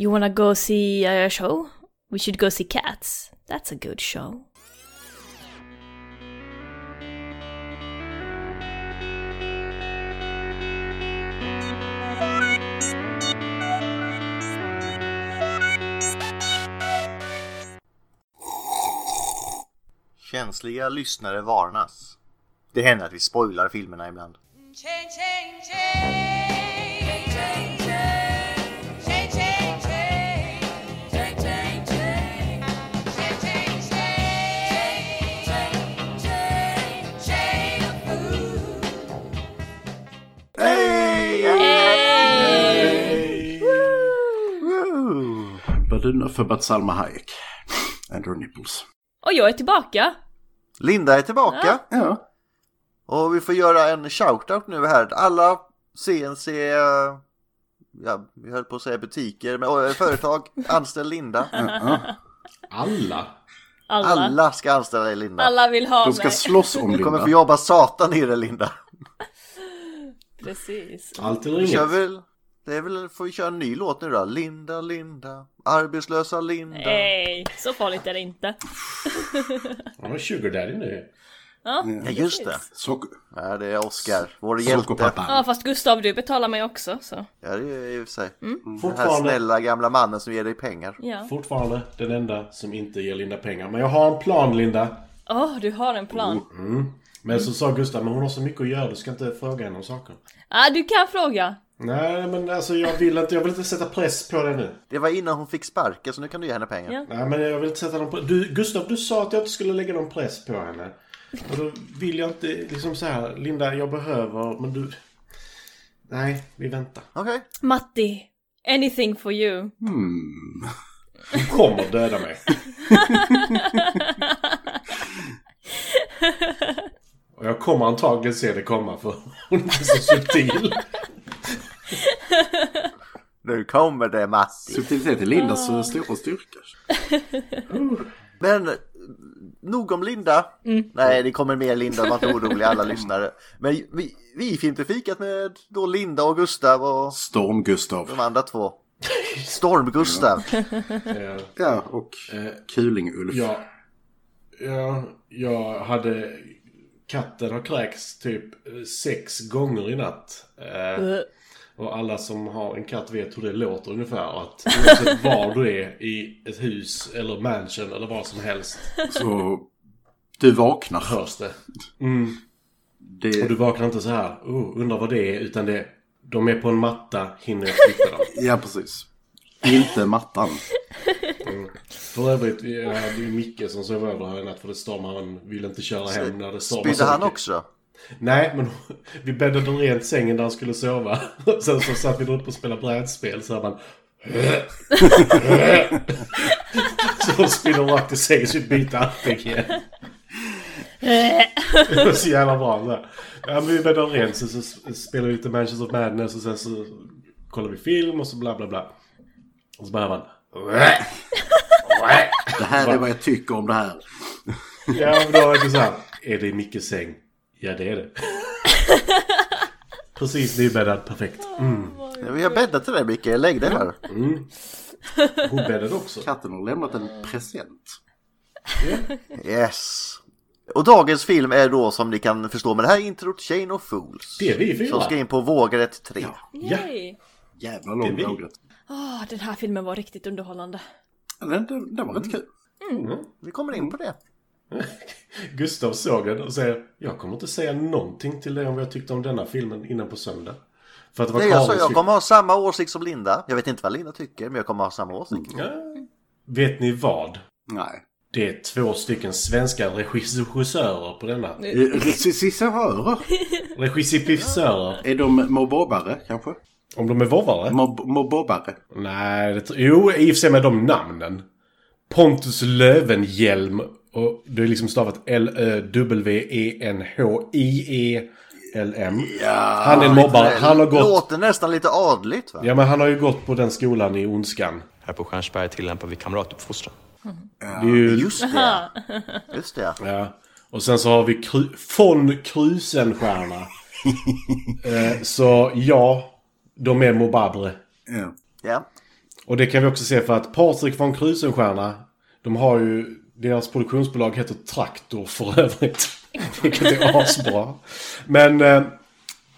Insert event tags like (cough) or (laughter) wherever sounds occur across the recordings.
You wanna go see a show? We should go see Cats. That's a good show. Känsliga lyssnare varnas. Det händer att vi spoilar filmerna ibland. Change, change, change. But enough about Salma Hayek and her nipples. Och jag är tillbaka! Linda är tillbaka. Ja. Och vi får göra en shoutout nu här. Alla CNC, eh, ja, vi höll på att säga butiker, men eh, företag, (laughs) anställ Linda. Alla? Alla. Alla ska anställa Linda. Alla vill ha De ska mig. slåss om Du kommer få Linda. jobba satan i det Linda. (laughs) Precis. Allt eller Vi kör inget? väl, det är väl, får vi köra en ny låt nu då? Linda, Linda, arbetslösa Linda. Nej, så farligt är det inte. Han har sugar daddy nu. Ja, Ja just det. Socker. Ja, det är Oscar, vår hjälte. Ja fast Gustav du betalar mig också så. Ja det är i och för sig. Mm. Den här Fortfarande, snälla gamla mannen som ger dig pengar. Ja. fortfarande den enda som inte ger Linda pengar. Men jag har en plan Linda. Åh, du har en plan. Men så sa Gustav, men hon har så mycket att göra, du ska inte fråga henne om saker. Ja, du kan fråga. Nej, men alltså jag vill inte, jag vill inte sätta press på dig nu. Det var innan hon fick sparken så nu kan du ge henne pengar. Ja. Nej, men jag vill inte sätta någon press. Du, Gustav, du sa att jag inte skulle lägga någon press på henne. Och då vill jag inte liksom så här, Linda, jag behöver, men du... Nej, vi väntar. Okej. Matti, anything for you. Hon kommer döda mig. (laughs) (laughs) Och jag kommer antagligen se det komma för (laughs) hon är så subtil. Nu kommer det Matti. Subtilitet är Lindas så stora styrka. Men nog om Linda. Nej, det kommer mer Linda, var inte orolig alla lyssnare. Men vi, vi Filmtrafikat med då Linda och Gustav och Storm-Gustav. de andra två. Storm-Gustav. Eh, Ja, och Kuling-Ulf. Ja, ja, jag hade... Katten har kräkts typ eh, sex gånger i natt. Eh, och alla som har en katt vet hur det låter ungefär. Att oavsett (laughs) var du är i ett hus eller mansion eller vad som helst Så du vaknar. hörs det. Och du Det, vaknar inte så här, oh, undrar vad det är, utan det de är på en matta, hinner jag flytta dem. (laughs) ja, precis. Inte mattan. För övrigt, vi- ja, det är ju Micke som sov över här i natt för det stormar. Han vill inte köra hem när det stormar Spydde han mycket. också? Nej, men (laughs) vi bäddade rent sängen där han skulle sova. (laughs) Sen så satt vi där uppe och spelade brädspel så hör man... (laughs) så de spinner rakt i sängen så vi byter anting igen. Det var så jävla bra. Så här. Ja, men vi bäddade rent så, så spelade vi lite Manchester of Madness och sen så kollade vi film och så bla bla bla. Och så börjar man... Det här är vad jag tycker om det här. Ja, men då var det så här. Är det i Mickes säng? Ja, det är det. Precis nybäddad, perfekt. Mm. Ja, Vi har bäddat till dig Micke, lägg dig här. Hon bäddade också. Katten har lämnat en present. Yes. Och dagens film är då som ni kan förstå med det här introt Chain of Fools. Det är vi fyra. Som ska in på vågrätt 3. Yay! Jävla Det är lång vågrätt. Åh, den här filmen var riktigt underhållande. Den, den, den var rätt kul. Vi kommer in på det. (laughs) Gustav såg den och säger Jag kommer inte säga någonting till dig om vad jag tyckte om denna filmen innan på söndag. För att det var Nej, jag sa jag kommer ha samma åsikt som Linda. Jag vet inte vad Linda tycker, men jag kommer ha samma åsikt. Ja. Vet ni vad? Nej. Det är två stycken svenska regissörer på denna. Regissörer? Regissörer. Är de mobobbare kanske? Om de är vovvare? Mob mobobbare? Nej, det, jo i och för sig med de namnen. Pontus Lövenhjelm och det är liksom stavat E L-Ö-W-E-N-H-I-E-L-M. Han är en mobbare. Han har gått... Låter nästan lite adligt va? Ja men han har ju gått på den skolan i Ondskan. Här på Stjärnsberg tillämpar vi kamratuppfostran. Det är ju... Just det. Just det. Ja. Och sen så har vi Kru von Krusenstjerna. (laughs) eh, så ja, de är mobabre. Ja. Ja. Och det kan vi också se för att Patrik von Krusenstjerna, de har ju, deras produktionsbolag heter Traktor för övrigt. (laughs) Vilket är asbra. Men eh,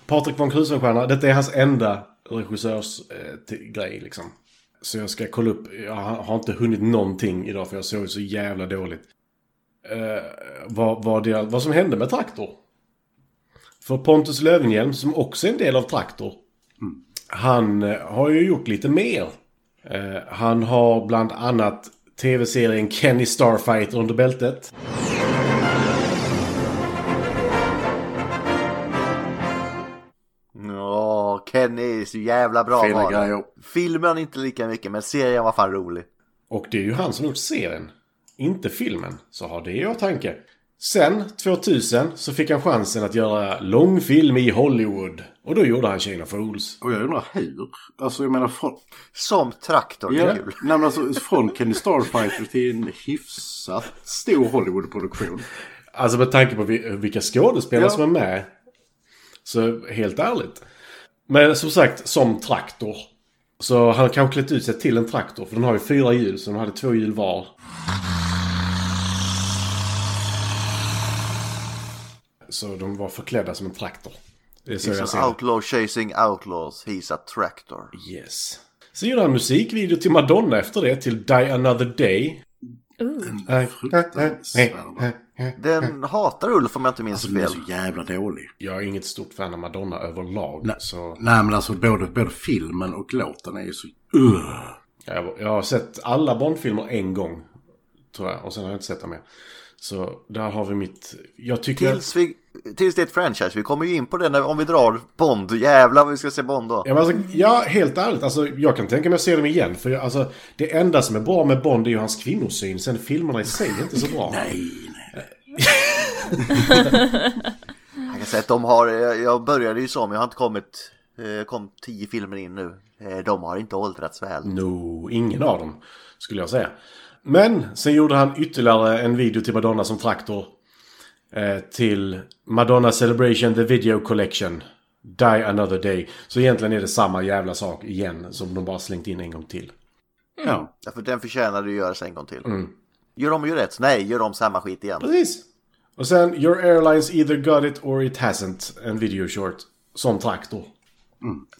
Patrik von Krusenstjerna, detta är hans enda regissörsgrej eh, liksom. Så jag ska kolla upp, jag har har inte hunnit någonting idag för jag såg så jävla dåligt. Eh, vad, vad, det, vad som hände med Traktor. För Pontus Lövenhjelm, som också är en del av Traktor, han eh, har ju gjort lite mer. Eh, han har bland annat tv-serien Kenny Starfighter under bältet. Ja, Kenny är så jävla bra Fina grejer. Filmen inte lika mycket, men serien var fan rolig. Och det är ju han som gjort serien. Inte filmen. Så ha det i åtanke. Sen, 2000, så fick han chansen att göra långfilm i Hollywood. Och då gjorde han Chain of Fools. Och jag undrar hur. Alltså jag menar från... Som traktor, det är Ja, nej, men alltså, från Kenny Starfighter till en hyfsat stor Hollywood-produktion. Alltså med tanke på vi- vilka skådespelare Ja. som är med. Så helt ärligt. Men som sagt, som traktor. Så han har kanske klätt ut sig till en traktor. För den har ju fyra hjul, så de hade två hjul var. Så de var förklädda som en traktor. Det är så jag He's ser an det. outlaw chasing outlaws, he's a tractor. Yes. Så gjorde han musikvideo till Madonna efter det, till Die Another Day. Fruktansvärd. Den hatar Ulf om jag inte minns Alltså den är fel. så jävla dålig. Jag är inget stort fan av Madonna överlag. Nej. Så Nej men alltså både, både filmen och låten är ju så... Uh. jag, jag har sett alla Bondfilmer en gång. Tror jag. Och sen har jag inte sett dem mer. Så där har vi mitt... Jag tycker... Tills, vi, tills det är ett franchise, vi kommer ju in på det när, om vi drar Bond. Jävlar vad vi ska se Bond då. Ja, alltså, ja, helt ärligt. Alltså, jag kan tänka mig att se dem igen. För jag, alltså, det enda som är bra med Bond är ju hans kvinnosyn. Sen filmerna i sig är inte så bra. (laughs) Nej, nej. Jag kan säga att de har, jag började ju så, men jag har inte kommit, eh, kom tio filmer in nu. Eh, De har inte åldrats väl. No, ingen av dem. Skulle jag säga. Men sen gjorde han ytterligare en video till Madonna som traktor. Eh, till Madonna Celebration The Video Collection. Die Another Day. Så egentligen är det samma jävla sak igen. Som de bara slängt in en gång till. Ja. Ja, för den förtjänade ju göras en gång till. Gör de ju rätt? Nej, gör de samma skit igen. Precis. Och sen Your Airlines Either Got It or It Hasn't. En video short. Som traktor.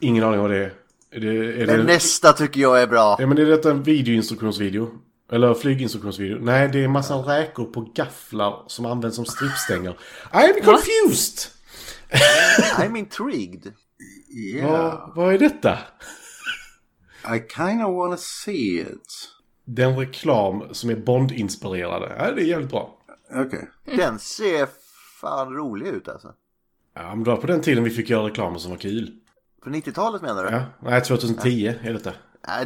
Ingen aning vad det är. Är det, är det, nästa tycker jag är bra. ja, men är detta en videoinstruktionsvideo? Eller flyginstruktionsvideo? Nej, det är en massa räkor på gafflar som används som strippstänger. I'm confused! I'm intrigued. Yeah. (laughs) Vad, vad är detta? I kinda wanna see it. Den reklam som är Bond-inspirerade. Ja, det är jävligt bra. Okej. Den ser fan rolig ut alltså. Ja, men det var på den tiden vi fick göra reklamer som var kul. På 90-talet menar du? Ja, nej 2010 är detta.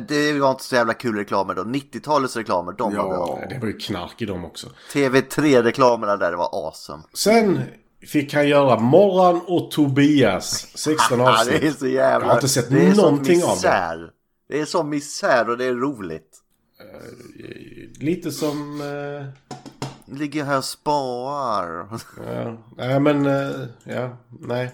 Det var inte så jävla kul reklamer då. 90-talets reklamer, de var Ja. bra. Det var ju knark i dem också. TV3-reklamerna där, det var awesome. Sen fick han göra Morran och Tobias. 16 (laughs) Ja, avsnitt. det är så jävla... Jag har inte sett det är någonting av det. Det är sån misär och det är roligt. Lite som... Eh, Ligger här och sparar. ja, nej men... Eh, ja, nej.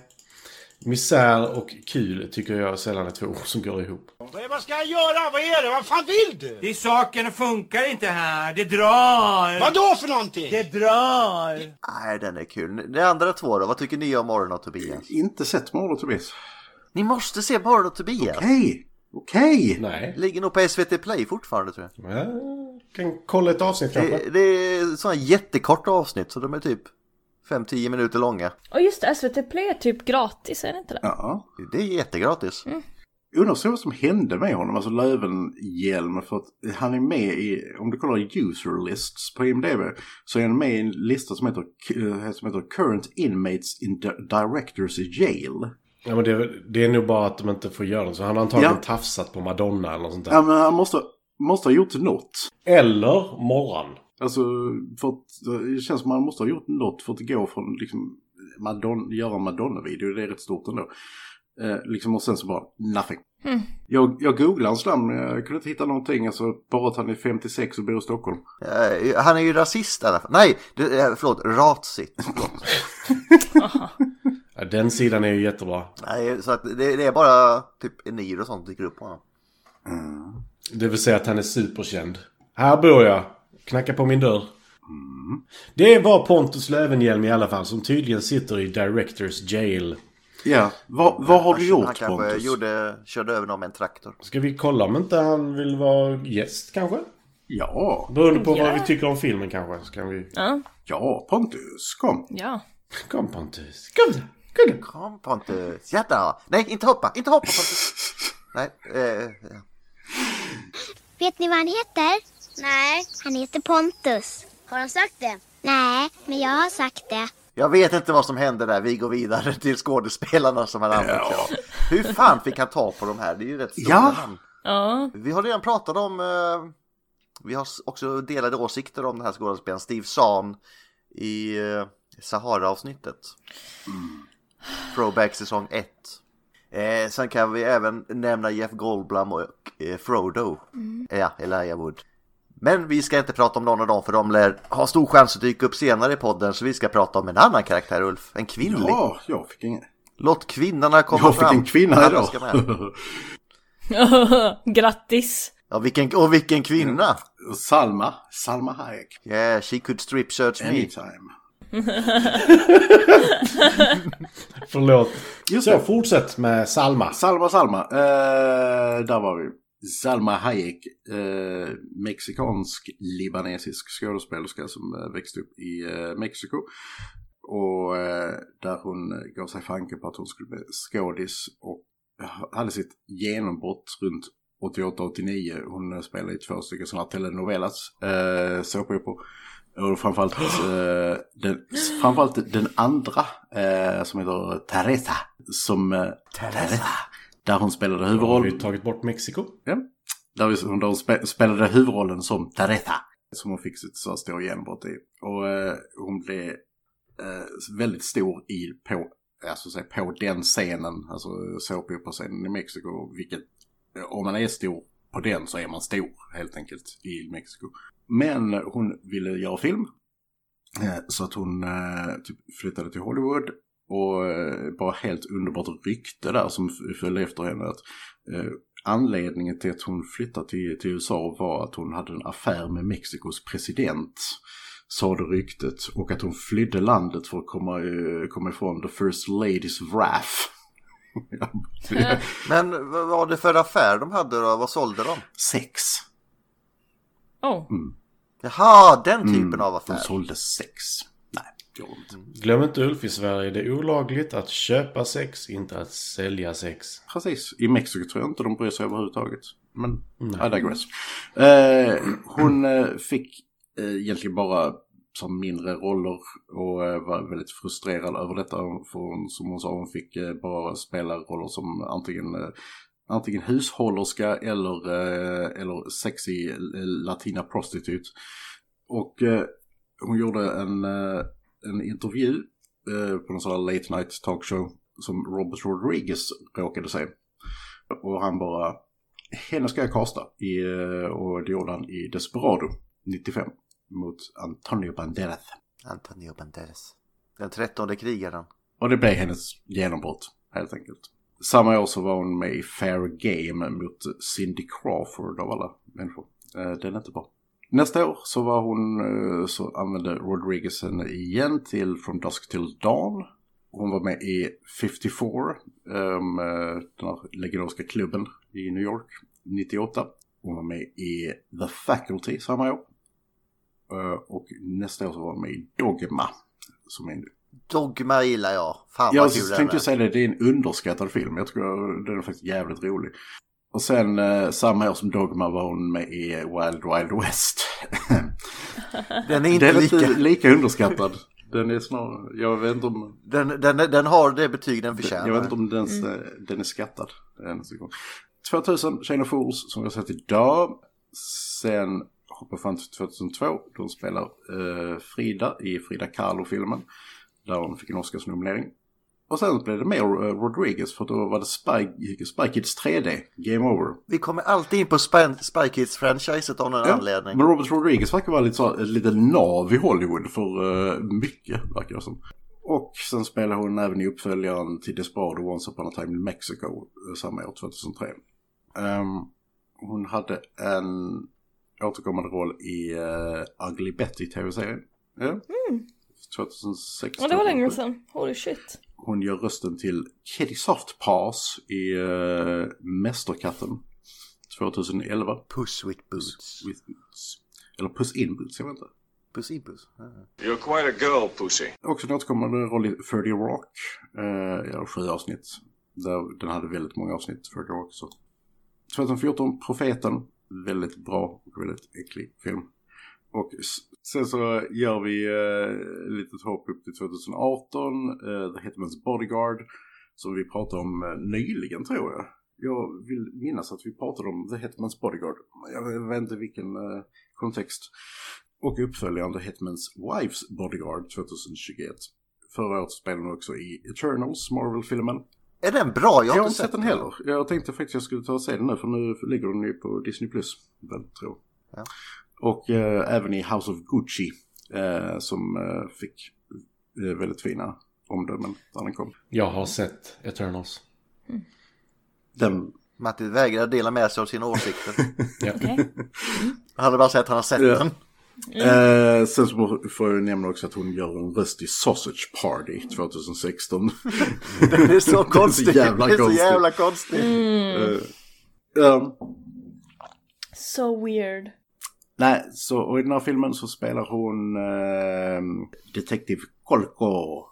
Misär och kul tycker jag sällan är två ord som går ihop. Vad ska jag göra? Vad är det? Vad fan vill du? Det saken funkar inte här. Det drar. Vad då för någonting? Det drar. Nej, den är kul. De andra två då? Vad tycker ni om Morgon och Tobias? Inte sett Mord och Tobias. Ni måste se Morgon och Tobias. Okej. Okej. Nej. Ligger nog på SVT Play fortfarande tror jag. Ja, kan kolla ett avsnitt kanske. Det, det är sådana jättekorta avsnitt så de är typ 5-10 minuter långa. Och just det, SVT Play är typ gratis, är det inte det? Ja. Det är jättegratis. Undrar så vad som hände med honom, alltså Lövenhjelm. För att han är med i, om du kollar user lists på IMDB, så är han med i en lista som heter, eh, som heter Current Inmates in Di- Directors Jail. Ja, men det, är- det är nog bara att de inte får göra det. Så han har antagligen Ja. tafsat på Madonna eller något sånt där. Ja men han måste, måste ha gjort något. Eller Morran. Alltså, för att, det känns som att han måste ha gjort något för att gå från liksom Madonna, göra Madonna-video, det är rätt stort ändå. Eh, liksom och sen så bara, nothing. Jag, jag googlade hans namn men jag kunde inte hitta någonting, alltså bara att han är 56 och bor i Stockholm. Eh, Han är ju rasist i alla fall. Nej, det, eh, förlåt, ratsigt. (laughs) Ja, den sidan är ju jättebra. Nej, så att det, det är bara typ Enir och sånt dyker upp på honom. Det vill säga att han är superkänd. Här bor jag. Knacka på min dörr. Det var Pontus Lövenhjelm i alla fall som tydligen sitter i Directors Jail. Ja, vad, vad har du Han gjort kanske Pontus? gjorde, körde över någon med en traktor. Ska vi kolla om inte han vill vara gäst kanske? Ja, Beroende på Ja. vad vi tycker om filmen kanske. Så kan vi... Ja, ja Pontus, kom. ja. Kom Pontus. Kom. Kom. Kom Pontus, jätta! Nej, inte hoppa, inte hoppa Pontus! Nej, eh, Vet ni vad han heter? Nej. Han heter Pontus. Har han sagt det? Nej, men jag har sagt det. jag vet inte vad som hände där. Vi går vidare till skådespelarna som han använt sig av. Hur fan fick han ta på de här? Det är ju rätt stora Ja. namn. Ja, Vi har redan pratat om, eh, vi har också delade åsikter om den här skådespelaren Steve Zahn i eh, Sahara-avsnittet. Throwback säsong 1. Eh, sen kan vi även nämna Jeff Goldblum och eh, Frodo. Ja, Elijah Wood. Men vi ska inte prata om någon av dem för de lär ha stor chans att dyka upp senare i podden så vi ska prata om en annan karaktär Ulf, en kvinnlig. Ja, jag fick ingen. Låt kvinnorna komma Jag fick fram. en kvinna idag. (laughs) grattis. Ja, vilken, och vilken kvinna! Salma, Salma Hayek. Yeah, she could strip search me. Anytime. (laughs) Förlåt. Just Så, det. fortsätt med Salma. Salma, Salma. Eh, där var vi. Salma Hayek, eh, mexikansk-libanesisk skådespelerska som eh, växte upp i eh, Mexiko. Och eh, där hon gav sig fanke på att hon skulle bli skådis och hade sitt genombrott runt 88-89. Hon eh, spelade i två stycken sådana telenovelas, eh, såpoperor. Och framförallt, eh, den, framförallt den andra eh, som heter Teresa. Som, eh, Teresa. Där hon spelade Har huvudroll. vi tagit bort Mexiko? Ja. Där, vi, där hon spe, spelade huvudrollen som Teresa. Som hon fick sitt så stora genombrott i. Och eh, hon blev eh, väldigt stor i, på, alltså, säga, på den scenen. Alltså såpoperascenen i Mexiko. Vilket, eh, om man är stor på den så är man stor helt enkelt i Mexiko. Men hon ville göra film. Eh, Så att hon eh, typ flyttade till Hollywood och eh, bara helt underbart rykte där som följde efter henne. Att, eh, anledningen till att hon flyttade till, till USA var att hon hade en affär med Mexikos president. Sa det ryktet. Och att hon flydde landet för att komma, eh, komma ifrån the first lady's wrath. (laughs) Ja, Men vad var det för affär de hade då? Vad sålde de? sex. Oh, Jaha, den typen av De affär. sålde sex. De inte. Glöm inte Ulf, i Sverige det är olagligt att köpa sex, inte att sälja sex. Precis. I Mexiko tror jag inte de bryr sig överhuvudtaget. Men I digress. Eh, hon eh, fick eh, egentligen bara som mindre roller och eh, var väldigt frustrerad över detta. För hon, som hon sa, hon fick eh, bara spela roller som antingen Antingen hushållerska eller, eller sexy latina prostitute. Och hon gjorde en, en intervju eh, på någon sån här late night talkshow som Robert Rodriguez råkade se. Och han bara, henne ska jag kasta. I, eh, och det gjorde han i Desperado 95 mot Antonio Banderas. Antonio Banderas. Den trettonde krigaren. Och det blev hennes genombrott helt enkelt. Samma år så var hon med i Fair Game mot Cindy Crawford av alla människor. Eh, Den är inte bra. Nästa år så var hon, eh, så använde Rodriguez henne igen till From Dusk Till Dawn. Hon var med i 54, um, den här legendariska klubben i New York, 98. Hon var med i The Faculty samma år. Eh, Och nästa år så var hon med i Dogma, som är en Dogma gillar jag. Fan Jag vad kul den tänkte säga det, det är en underskattad film. Jag tror den är faktiskt jävligt rolig. Och sen eh, samma år som Dogma var hon med i Wild Wild West. (laughs) Den är inte den är lika... inte lika underskattad. Den är snarare, jag vet inte om, Den, den, den har det betyg den förtjänar. jag vet inte om den, ens, eh, den är skattad. En sekund. 2000, Chain of Fools, som vi har sett idag. Sen hoppar jag fram till 2002, då hon spelar eh, Frida i Frida Kahlo-filmen. Där hon fick en Oscarsnominering. Och sen blev det mer eh, Rodriguez för då var det Spy, Spy Kids 3D, Game Over. Vi kommer alltid in på Spy, Spy Kids-franchiset av någon Ja, anledning. Men Robert Rodriguez verkar vara lite, så, ett litet nav i Hollywood för uh, mycket, verkar det som. Och sen spelar hon även i uppföljaren till Desperado Once upon a time in Mexico eh, samma år, 2003. Ehm, Hon hade en återkommande roll i uh, Ugly Betty tv-serien. Ja. 2016. Ja, det var länge sedan. Holy shit. Hon gör rösten till Kitty Softpaws i uh, Mästerkatten 2011. Puss with boots. With Boots. Eller Puss in Boots, jag vet inte. Puss in puss. Ja. You're quite a girl, Pussy. Också en återkommande roll i 30 Rock. Uh, ja, sju avsnitt. Där, den hade väldigt många avsnitt, 30 Rock. Så. 2014, Profeten. Väldigt bra och väldigt äcklig film. Och sen så gör vi uh, litet hopp upp till 2018. Uh, The Hitman's Bodyguard. Som vi pratade om eh, nyligen tror jag. Jag vill minnas att vi pratade om The Hitman's Bodyguard. Jag vet inte vilken eh, kontext. Och uppföljaren The Hitman's Wife's Bodyguard 2021. Förra året spelade hon också i Eternals, Marvel-filmen. Är den bra? Jag har inte sett den heller. Jag tänkte faktiskt jag skulle ta och se den nu för nu ligger den ju på Disney+. Plus, väl, tror jag. Ja. Och eh, även i House of Gucci eh, som eh, fick eh, väldigt fina omdömen när den kom. Jag har sett Eternals. Den, Matti vägrar dela med sig av sina åsikter. (laughs) Ja. Okej. Han hade bara sett att han har sett Ja. den. Eh, sen så får jag nämna också att hon gör en röst i Sausage Party 2016. (laughs) Det är så konstigt. jävla det är så konstigt. jävla konstigt. Eh, ja. So weird. Nej, så och i den här filmen så spelar hon eh, Detektiv Kolko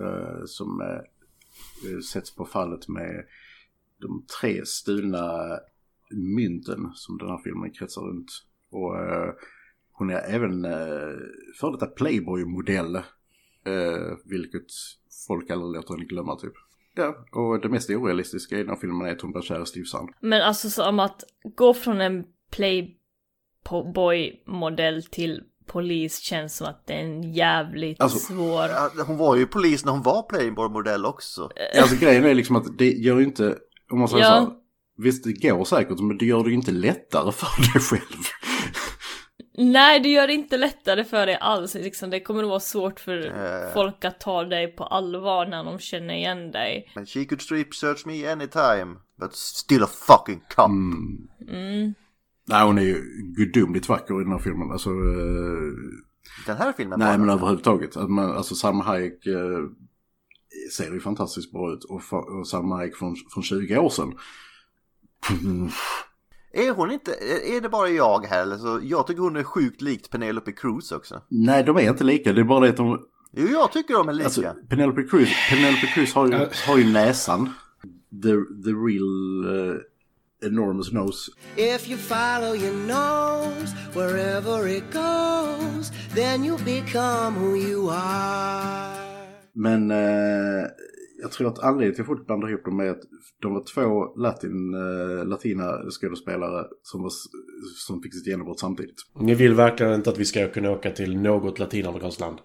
eh, som eh, eh, sätts på fallet med de tre stulna mynten som den här filmen kretsar runt. Och eh, hon är även eh, före detta Playboy-modell, eh, vilket folk aldrig låter henne glömma typ. Ja, och det mest orealistiska i den här filmen är att hon blir kär i Steve Sand. Men alltså som att gå från en playboy-modell till polis känns som att det är en jävligt Alltså, svår... Hon var ju polis när hon var Playboy-modell också. Alltså grejen är liksom att det gör ju inte, om man säger Ja. så här, visst det går säkert men det gör det ju inte lättare för dig själv. Nej, det gör det inte lättare för dig alls. Liksom, det kommer att vara svårt för Eh. folk att ta dig på allvar när de känner igen dig. Men she could strip search me anytime. But still a fucking cop. Mm. Nej hon är ju gudomligt vacker i den här filmen. Alltså, eh, Den här filmen nej men överhuvudtaget. Att man, alltså Salma Hayek eh, ser ju fantastiskt bra ut. Och, och Salma Hayek från, från 20 år sedan. Är hon inte, är är det bara jag här eller så? Jag tycker hon är sjukt likt Penelope Cruz också. Nej de är inte lika, det är bara det att de, Jo, jag tycker de är lika. Alltså, Penelope Cruz, Penelope Cruz har ju, har ju näsan. The, the real uh, enormous nose. If you follow your nose wherever it goes, then you become who you are. Men eh, jag tror att anledningen till att folk blandar ihop dem är att de var två latin, eh, latina skådespelare som, var, som fick sitt genombrott samtidigt. Ni vill verkligen inte att vi ska kunna åka till något latinamerikanskt land.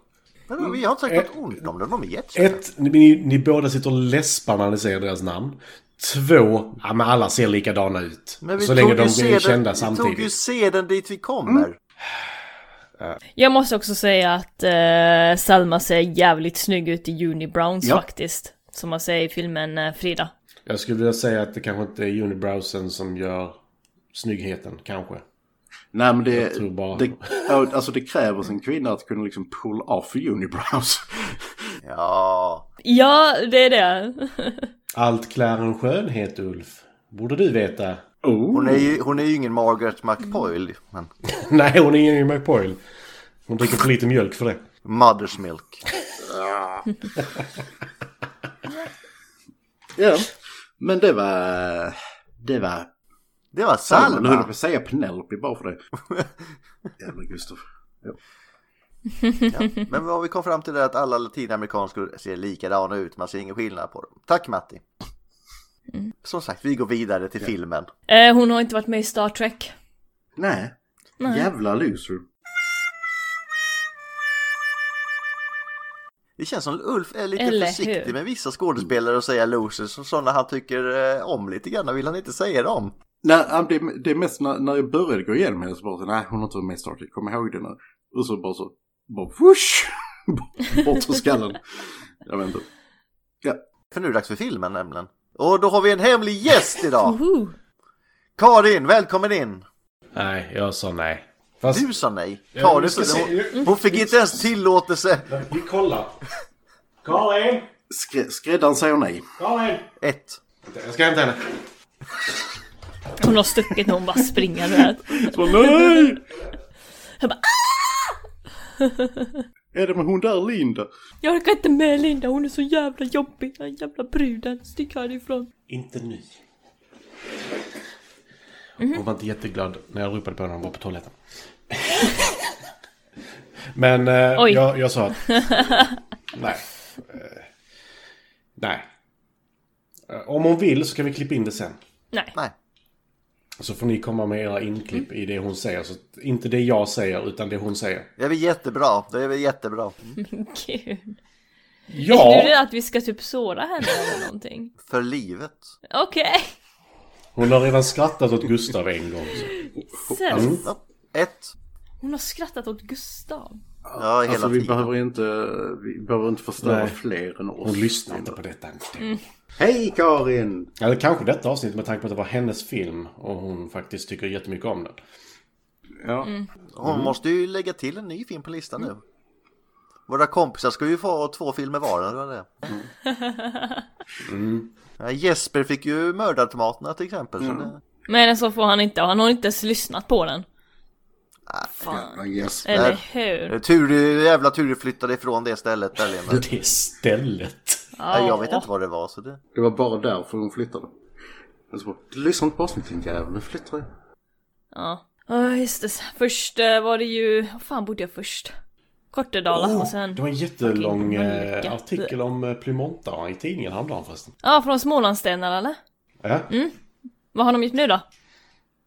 Men vi har inte sagt något ont om dem, de är jättesköna. Ett, ni, ni båda sitter och läspar när ni säger deras namn. Två, ja men alla ser likadana ut. Men så länge de är kända Vi tog ju samtidigt. seden dit vi kommer. Jag måste också säga att eh, Salma ser jävligt snygg ut i Unibrowns Ja. faktiskt. Som man säger i filmen eh, Frida. Jag skulle vilja säga att det kanske inte är Unibrowsen som gör snyggheten, kanske. Nej men det, det, alltså det kräver sin kvinna att kunna liksom pull off unibrows. (laughs) Ja, Ja, det är det. (laughs) Allt klär en skönhet, Ulf. Borde du veta. Oh. hon är ju, hon är ju ingen Margaret McPoyle. Men (laughs) Nej, hon är ingen McPoyle. Hon dricker för lite mjölk för det. Mother's Milk. Ja. Men det var... Det var... Det var Salma. Nu höll jag på att säga Penelope bara för det. (laughs) Jävla Gustav. Ja. Men vad vi kom fram till är att alla latinamerikanskor ser likadana ut. Man ser ingen skillnad på dem. Tack Matti. Som sagt, vi går vidare till filmen. Eh, hon har inte varit med i Star Trek. Nej. Nej. Jävla loser. Det känns som Ulf är lite Eller försiktig hur? med vissa skådespelare och säga losers och sådana han tycker eh, om lite grann. Vill han inte säga dem? Nej, ja, det, är- det är mest när, när jag började gå igenom henne så bara så, nej hon har inte varit med i Star Trek, kom ihåg det nu. Och så bara så, bara whoosh! (laughs) Bort för skallen. Jag vet inte. Ja. För nu är det dags för filmen nämligen. Och då har vi en hemlig gäst idag. Karin, välkommen in! Nej, jag sa nej. Fast... Du sa nej. Ja, Karin, skulle, se- hon, hon fick inte ens tillåtelse. Vi kollar. Karin! Skrä, skräddaren säger nej. Karin! Ett. Jag ska hämta henne. Hon har stuckit när hon bara springer. Så nej! Jag bara Är det med hon där Linda? Jag orkar inte med Linda, hon är så jävla jobbig. Den jävla bruden. Stick härifrån. Inte nu. Hon var inte jätteglad när jag ropade på henne när hon var på toaletten. (laughs) Men eh, jag, jag sa att... (laughs) nej. Eh, nej. Eh, Om hon vill så kan vi klippa in det sen. Nej. Nej. Så får ni komma med era inklipp i det hon säger. Så inte det jag säger utan det hon säger. Det är väl jättebra. Det är väl jättebra. Men (laughs) gud. Ja! Är det att vi ska typ såra henne eller någonting? För livet. Okej. Hon har redan skrattat åt Gustav en gång. Mm. Ett. Hon har skrattat åt Gustav. Ja, hela Alltså vi tiden. behöver inte, vi behöver inte förstöra Nej. fler än oss. Hon lyssnar inte på detta. Hej Karin! Eller kanske detta avsnitt med tanke på att det var hennes film och hon faktiskt tycker jättemycket om den. Ja. Hon måste ju lägga till en ny film på listan nu. Våra kompisar ska ju få två filmer var. Det var det. Ja, Jesper fick ju mördartomaterna till exempel. Så det... Men så får han inte, han har inte ens lyssnat på den. Fan. Ja, yes. Eller hur? Tur, jävla tur du flyttade ifrån det stället där Lena. (laughs) Det stället. Nej, jag vet inte vad det var så det... Det var bara därför hon flyttade. Jag så bara, du lyssnar inte på avsnittet din jävel, nu flyttar jag. Ja. Ja, just det. Först eh, var det ju, vad fan bodde jag först? Kortedala och sen... Det var en jättelång eh, artikel om eh, Plymonta i tidningen häromdagen förresten. Ja, från Smålandsstenar eller? Ja. Vad har de gjort nu då?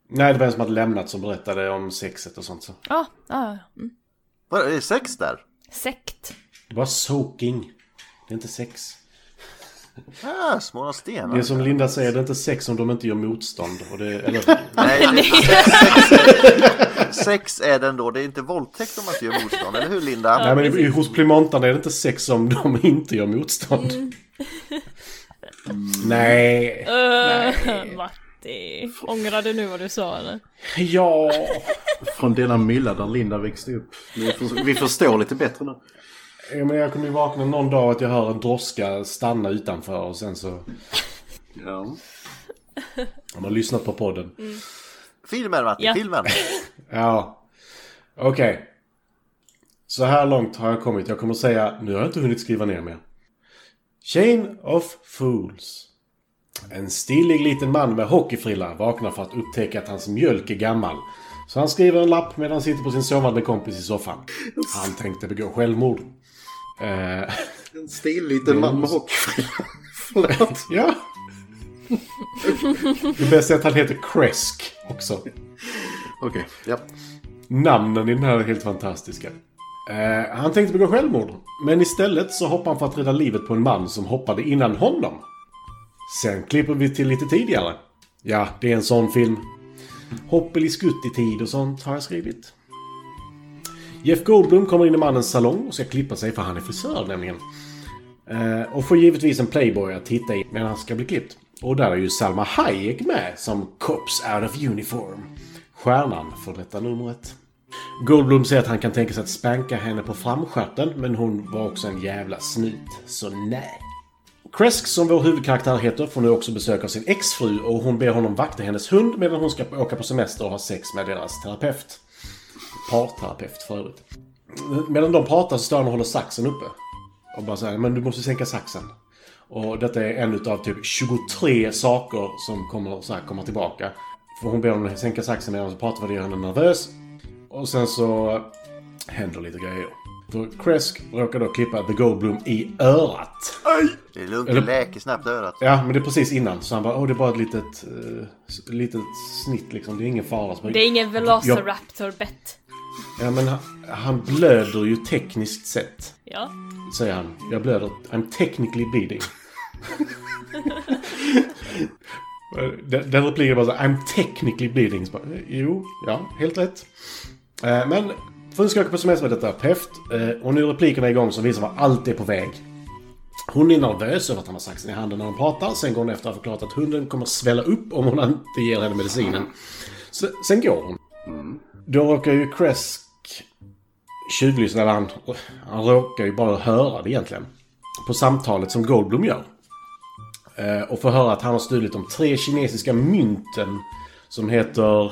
Nej, det var en som hade lämnat som berättade om sexet och sånt. Så. Ja, ja, ja. Mm. Vad är det sex där? Sekt. Det var soaking. Det är inte sex. Ah, Det stenar. är som Linda säger, det är inte sex om de inte gör motstånd. Och det, eller, (laughs) Nej, (laughs) det, sex, är, sex är det ändå. Det är inte våldtäkt om man inte gör motstånd, eller hur Linda? nej, men i- hos Plymontan är det inte sex om de inte gör motstånd. Nej. Uh, Matti. Ångrar du nu vad du sa eller? Ja. Från denna mylla där Linda växte upp. Vi förstår lite bättre nu. Ja, men jag kommer ju vakna någon dag att jag hör en droska stanna utanför och sen så Ja. har man lyssnat på podden. Filmen Matti, Ja. filmen. (laughs) Ja. Okej. Så här långt har jag kommit. Jag kommer säga, nu har jag inte hunnit skriva ner mer. Chain of Fools. En stilig liten man med hockeyfrilla vaknar för att upptäcka att hans mjölk är gammal. Så han skriver en lapp medan han sitter på sin sovande kompis i soffan. Han tänkte begå självmord. Eh, En stilig liten med hockeyfrilla. (laughs) Förlåt. ja. Det bästa är att han heter Kresk också. Okej, ja. Namnen i den här är helt fantastiska. Eh, han tänkte begå självmord. Men istället så hoppar han för att rädda livet på en man som hoppade innan honom. Sen klipper vi till lite tidigare. Ja, det är en sån film. Hoppel i skutt i tid och sånt har jag skrivit. Jeff Goldblum kommer in i mannens salong och ska klippa sig för han är frisör nämligen. Eh, och får givetvis en Playboy att titta i medan han ska bli klippt. Och där är ju Salma Hayek med som Cops Out of Uniform. Stjärnan för detta numret. Goldblum säger att han kan tänka sig att spanka henne på framstjärten men hon var också en jävla snut, så nej. Kresk, som vår huvudkaraktär heter, får nu också besök av sin exfru och hon ber honom vakta hennes hund medan hon ska åka på semester och ha sex med deras terapeut. Parterapeut för övrigt. Medan de pratar så står han och håller saxen uppe. Och bara säger men du måste sänka saxen. Och detta är en utav typ 23 saker som kommer, så här, kommer tillbaka. För hon ber honom sänka saxen medan de pratar för det gör henne nervös. Och sen så händer lite grejer. För Kresk råkar då klippa The Goldblum i örat. Det är lugnt, Eller- det läker snabbt örat. Ja, men det är precis innan. Så han bara, åh det är bara ett litet, uh, litet snitt liksom. Det är ingen fara. Bara, Det är ingen Velociraptor-bett. Ja, men han, han blöder ju tekniskt sett. Ja. Säger han. Jag blöder. I'm technically bleeding. den, den repliken var så här, I'm technically bleeding. Så bara, jo, ja, helt rätt. Eh, men Frun på semester med detta terapeut. Eh, och nu är replikerna igång som visar var allt är på väg. Hon är nervös över att han har saxen i handen när de pratar. Sen går hon efter att ha förklarat att hunden kommer svälla upp om hon inte ger henne medicinen. Så, sen går hon. Då råkar ju Kresk tjuvlyssna, han, han råkar ju bara höra det egentligen. På samtalet som Goldblum gör. Eh, och får höra att han har stulit de tre kinesiska mynten som heter...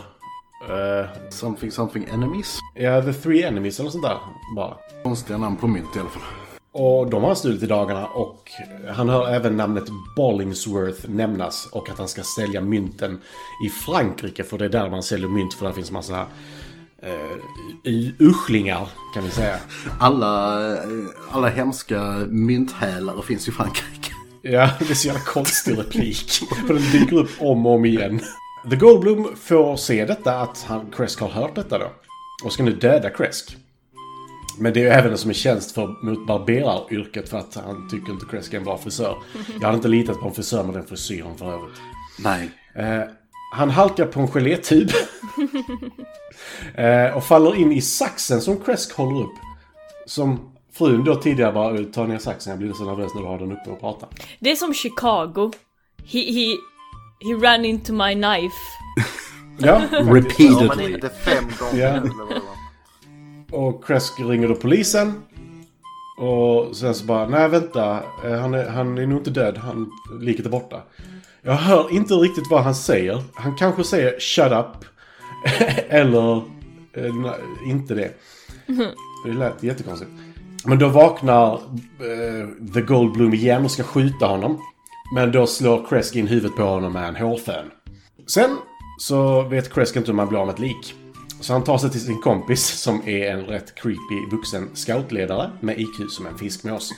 eh, Something something enemies. ja, The Three Enemies eller sånt där bara. Konstiga namn på mynt i alla fall. Och de har han stulit i dagarna och han hör även namnet Bollingsworth nämnas och att han ska sälja mynten i Frankrike för det är där man säljer mynt för där finns massa eh, i- uschlingar kan vi säga. Alla, eh, alla hemska mynthälare finns i Frankrike. (laughs) Ja, det är så jävla konstig replik. (laughs) För den dyker upp om och om igen. The Goldblum får se detta, att han, Kresk har hört detta då. Och ska nu döda Kresk. Men det är ju även en som är tjänst för, mot barberaryrket för att han tycker inte Kresk är en bra frisör. Jag hade inte litat på en frisör med den frisyren för övrigt. Nej. Eh, han halkar på en gelétub. (laughs) eh, och faller in i saxen som Kresk håller upp. Som frun då tidigare bara ta ner saxen, jag blir så nervös när du har den uppe och pratar. Det är som Chicago. He, he, he ran into my knife. Ja, (laughs) Ja, men Repeatedly. inte fem gånger Ja. Och Kresk ringer då polisen. Och sen så bara, nej vänta, eh, han är, han är nog inte död, han, liket är borta. Jag hör inte riktigt vad han säger. Han kanske säger 'shut up' (laughs) eller eh, nej, inte det. Det lät jättekonstigt. Men då vaknar eh, The Goldblum igen och ska skjuta honom. Men då slår Kresk in huvudet på honom med en hårfön. Sen så vet Kresk inte hur man blir av med ett lik. Så han tar sig till sin kompis som är en rätt creepy vuxen scoutledare med IQ som en fiskmås.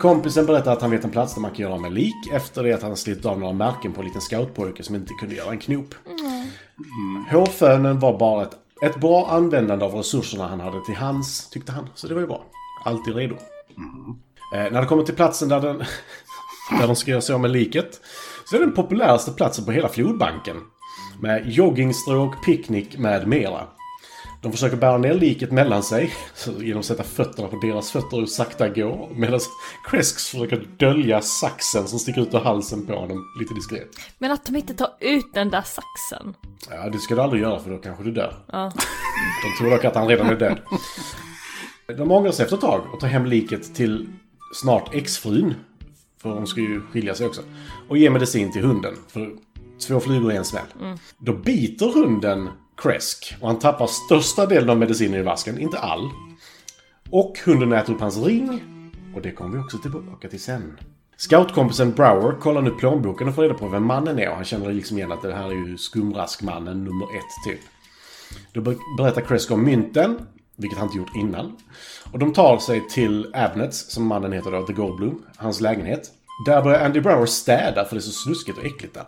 Kompisen berättar att han vet en plats där man kan göra med lik efter det att han slitit av några märken på en liten scoutpojke som inte kunde göra en knop. Hårfönen var bara ett, ett bra användande av resurserna han hade till hands, tyckte han. Så det var ju bra. Alltid redo. Eh, när det kommer till platsen där, den, (laughs) där de ska göra sig av med liket så är det den populäraste platsen på hela flodbanken. Med joggingstråk, picknick med mera. De försöker bära ner liket mellan sig genom att sätta fötterna på deras fötter och sakta gå. Medan Kresks försöker dölja saxen som sticker ut ur halsen på honom lite diskret. Men att de inte tar ut den där saxen. Ja, det ska du aldrig göra för då kanske du dör. Ja. De tror dock att han redan är död. De ångrar sig efter ett tag och tar hem liket till snart exfrun. För hon ska ju skilja sig också. Och ger medicin till hunden. För två flugor i en smäll. Då biter hunden Kresk och han tappar största delen av medicinen i vasken, inte all. Och hunden äter upp hans ring. Och det kommer vi också tillbaka till sen. Scoutkompisen Brower kollar nu plånboken och får reda på vem mannen är och han känner liksom igen att det här är ju skumraskmannen nummer ett typ. Då berättar Kresk om mynten, vilket han inte gjort innan. Och de tar sig till Abnets, som mannen heter då, The Goldblum, hans lägenhet. Där börjar Andy Brower städa för det är så snuskigt och äckligt där.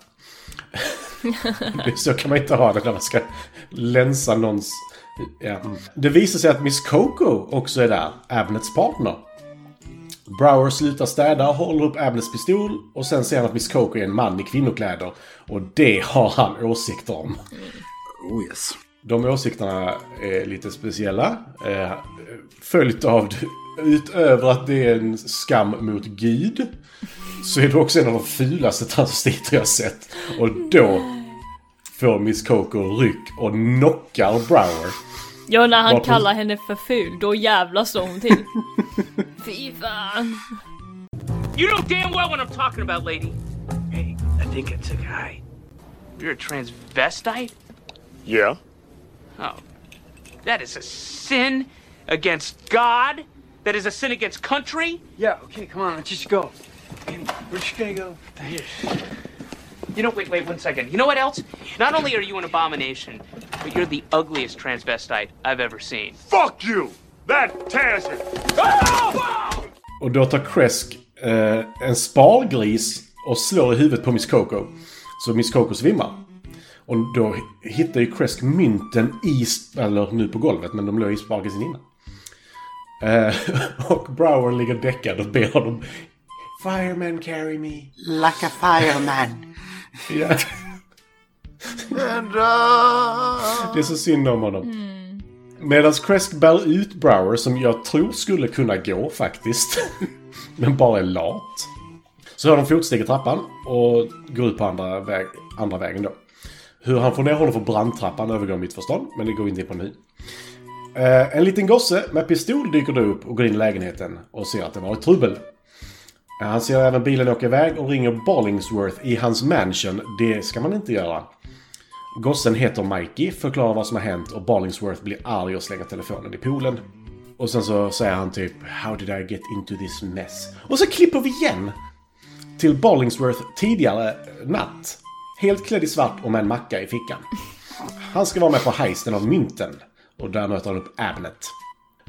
(laughs) så kan man inte ha det när man ska länsa någons... Ja. Det visar sig att Miss Coco också är där, Abnets partner. Brower slutar städa, håller upp Abnets pistol och sen ser han att Miss Coco är en man i kvinnokläder. Och det har han åsikter om. Oh yes. De åsikterna är lite speciella. Eh, följt av, utöver att det är en skam mot Gud, så är det också en av de fulaste transvestiter jag sett. Och då får Miss Coco ryck och knockar Brower. Ja, när han Varför- kallar henne för ful, då jävlar slår hon till. (laughs) Fy fan. You know damn well what I'm talking about, lady. Hey, I think it's a guy. You're a transvestite? Yeah? Oh. That is a sin against God. That is a sin against country. Yeah, okay, come on, let's just go. We're just gonna go. You know, wait, wait, one second. You know what else? Not only are you an abomination, but you're the ugliest transvestite I've ever seen. Fuck you! That tears it! Och då tar Kresk eh, en spargris och slår i huvudet på Miss Coco. Så Miss Coco svimmar. Och då hittar ju Kresk mynten i, eller nu på golvet, men de låg i spargrisen innan. Eh, (laughs) och Brower ligger däckad och ber honom Fireman carry me. Like a fireman. (laughs) Ja, det är så synd om honom. Medan Kresk bär ut Brower, som jag tror skulle kunna gå faktiskt. (laughs) Men bara är lat. Så hör de fotsteg i trappan och går ut på andra, väg, andra vägen då. Hur han får ner honom för brandtrappan övergår mitt förstånd, men det går vi inte in på nu. Eh, en liten gosse med pistol dyker då upp och går in i lägenheten och ser att det varit trubbel. Eh, Han ser även bilen åka iväg och ringer Barlingsworth i hans mansion. Det ska man inte göra. Gossen heter Mikey, förklarar vad som har hänt och Barlingsworth blir arg och slänger telefonen i poolen. Och sen så säger han typ “How did I get into this mess?” Och så klipper vi igen till Barlingsworth tidigare natt. Helt klädd i svart och med en macka i fickan. Han ska vara med på heisten av mynten. Och där möter han upp Abnet.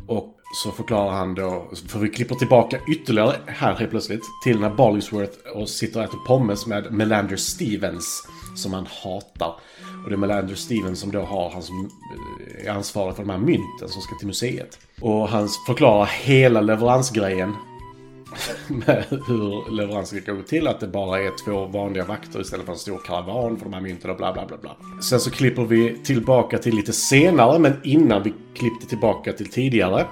Och så förklarar han då, för vi klipper tillbaka ytterligare här helt plötsligt, till när Barlingsworth och sitter och äter pommes med Melander Stevens, som han hatar. Och det är Melander Stevens som då har hans, eh, är ansvarig för de här mynten som ska till museet. Och han förklarar hela leveransgrejen (laughs) med hur leveransen ska gå till. Att det bara är två vanliga vakter istället för en stor karavan för de här mynten och bla bla bla bla. Sen så klipper vi tillbaka till lite senare, men innan vi klippte tillbaka till tidigare.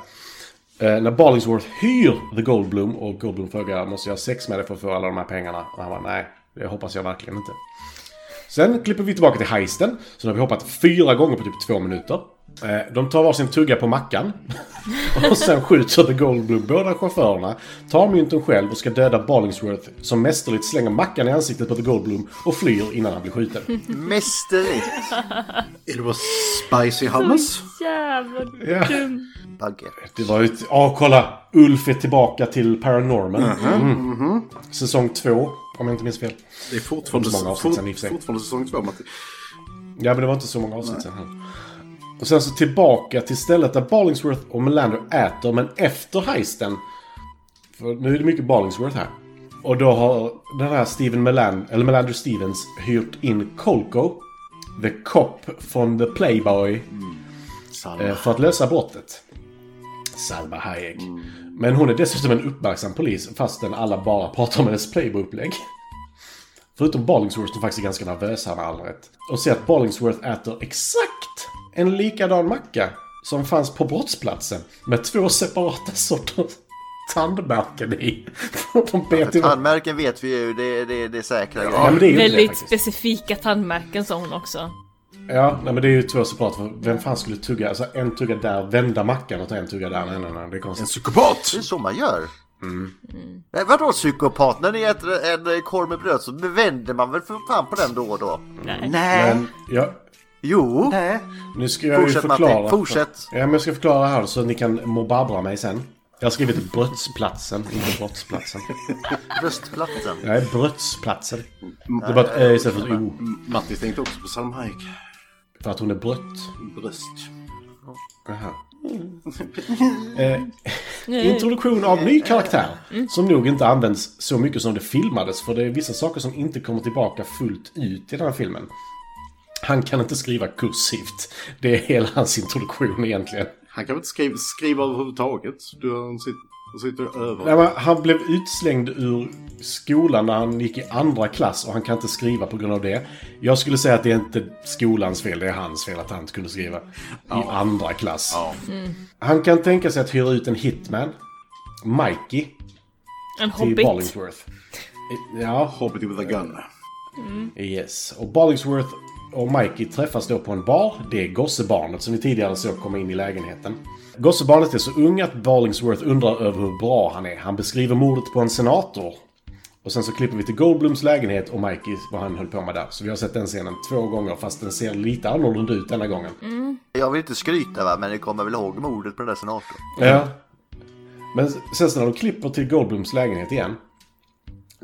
Eh, när Barlingsworth hyr The Goldblum och Goldblum frågar måste jag ha sex med dig för att få alla de här pengarna? Och han bara nej, det hoppas jag verkligen inte. Sen klipper vi tillbaka till heisten. Så nu har vi hoppat fyra gånger på typ två minuter. Eh, De tar varsin tugga på mackan. (laughs) Och sen skjuter The Goldblum båda chaufförerna. Tar mynten själv och ska döda Barlingsworth som mästerligt slänger mackan i ansiktet på The Goldblum och flyr innan han blir skjuten. Mästerligt! Är det bara spicy hummus? Så jävla Ja. dum. Bagge. Det var ju ett... Ja, kolla! Ulf är tillbaka till Paranorman. Mm. Säsong två, om jag inte minns fel. Det är fortfarande, så många avsnitt sen sig. fortfarande säsong två, Matti. Ja, men det var inte så många avsnitt sen heller. Och sen så tillbaka till stället där Barlingsworth och Melander äter, men efter heisten. För nu är det mycket Barlingsworth här. Och då har den här Steven Meland, eller Melander Stevens hyrt in Colco, the cop från The Playboy, eh, för att lösa brottet. Salma Hayek. Men hon är dessutom en uppmärksam polis fastän alla bara pratar om hennes Playboy-upplägg. Förutom Barlingsworth som faktiskt är ganska nervös här med all rätt. Och ser att Barlingsworth äter exakt en likadan macka som fanns på brottsplatsen. Med två separata sorters tandmärken i. (laughs) De bet i Tandmärken vet vi ju, det, det, det är säkra Ja, grejer. men det är det Väldigt faktiskt. specifika tandmärken sa hon också. Ja, nej, men det är ju två separata. för Vem fan skulle tugga? Alltså en tugga där, vända mackan och ta en tugga där. Nej, nej, nej. Det är En konstigt. psykopat! Det är så man gör. Nej, vadå psykopat? När ni äter en korv med bröd så vänder man väl för fan på den då och då? Nej. Nej. Men, ja, Jo. Nej. nu ska jag Fortsätt, ju förklara. Fortsätt. Ja, men jag ska förklara här så att ni kan mobabra mig sen. Jag har skrivit brottsplatsen, inte brottsplatsen. (laughs) Bröstplatsen. Är brottsplatsen. Det bara ett ö istället för ett o. Matti tänkte också på Salma Hayek. För att hon är brött. Bröst. Jaha. Eh, introduktion av ny karaktär. Som nog inte används så mycket som det filmades. För det är vissa saker som inte kommer tillbaka fullt ut i den här filmen. Han kan inte skriva kursivt. Det är hela hans introduktion egentligen. Han kan väl inte skriva, skriva överhuvudtaget? Du han sitter, han sitter över. Nej, men han blev utslängd ur skolan när han gick i andra klass och han kan inte skriva på grund av det. Jag skulle säga att det är inte skolans fel, det är hans fel att han inte kunde skriva i andra klass. Han kan tänka sig att hyra ut en hitman, Mikey, En till hobbit. Barlingsworth. Ja, Hobbit with a gun. yes. Och Barlingsworth och Mikey träffas då på en bar. Det är gossebarnet som vi tidigare såg komma in i lägenheten. Gossebarnet är så ung att Barlingsworth undrar över hur bra han är. Han beskriver mordet på en senator. Och sen så klipper vi till Goldblums lägenhet och Mikey, vad han höll på med där. Så vi har sett den scenen två gånger fast den ser lite annorlunda ut denna gången. Jag vill inte skryta va, men ni kommer väl ihåg mordet på den där senatorn? Ja. Men sen så när de klipper till Goldblums lägenhet igen.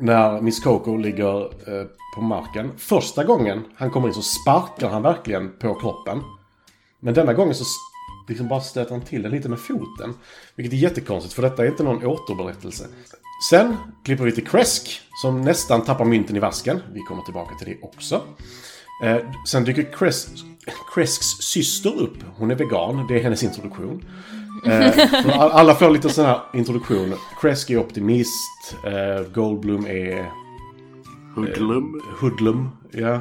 När Miss Coco ligger eh, på marken. Första gången han kommer in så sparkar han verkligen på kroppen. Men denna gången så liksom bara stöter han till den lite med foten. Vilket är jättekonstigt för detta är inte någon återberättelse. Sen klipper vi till Kresk som nästan tappar mynten i vasken. Vi kommer tillbaka till det också. Eh, sen dyker Kresks syster upp. Hon är vegan. Det är hennes introduktion. Eh, (laughs) alla får lite sån här introduktion. Kresk är optimist. Eh, Goldblum är Hoodlum. hoodlum. Ja.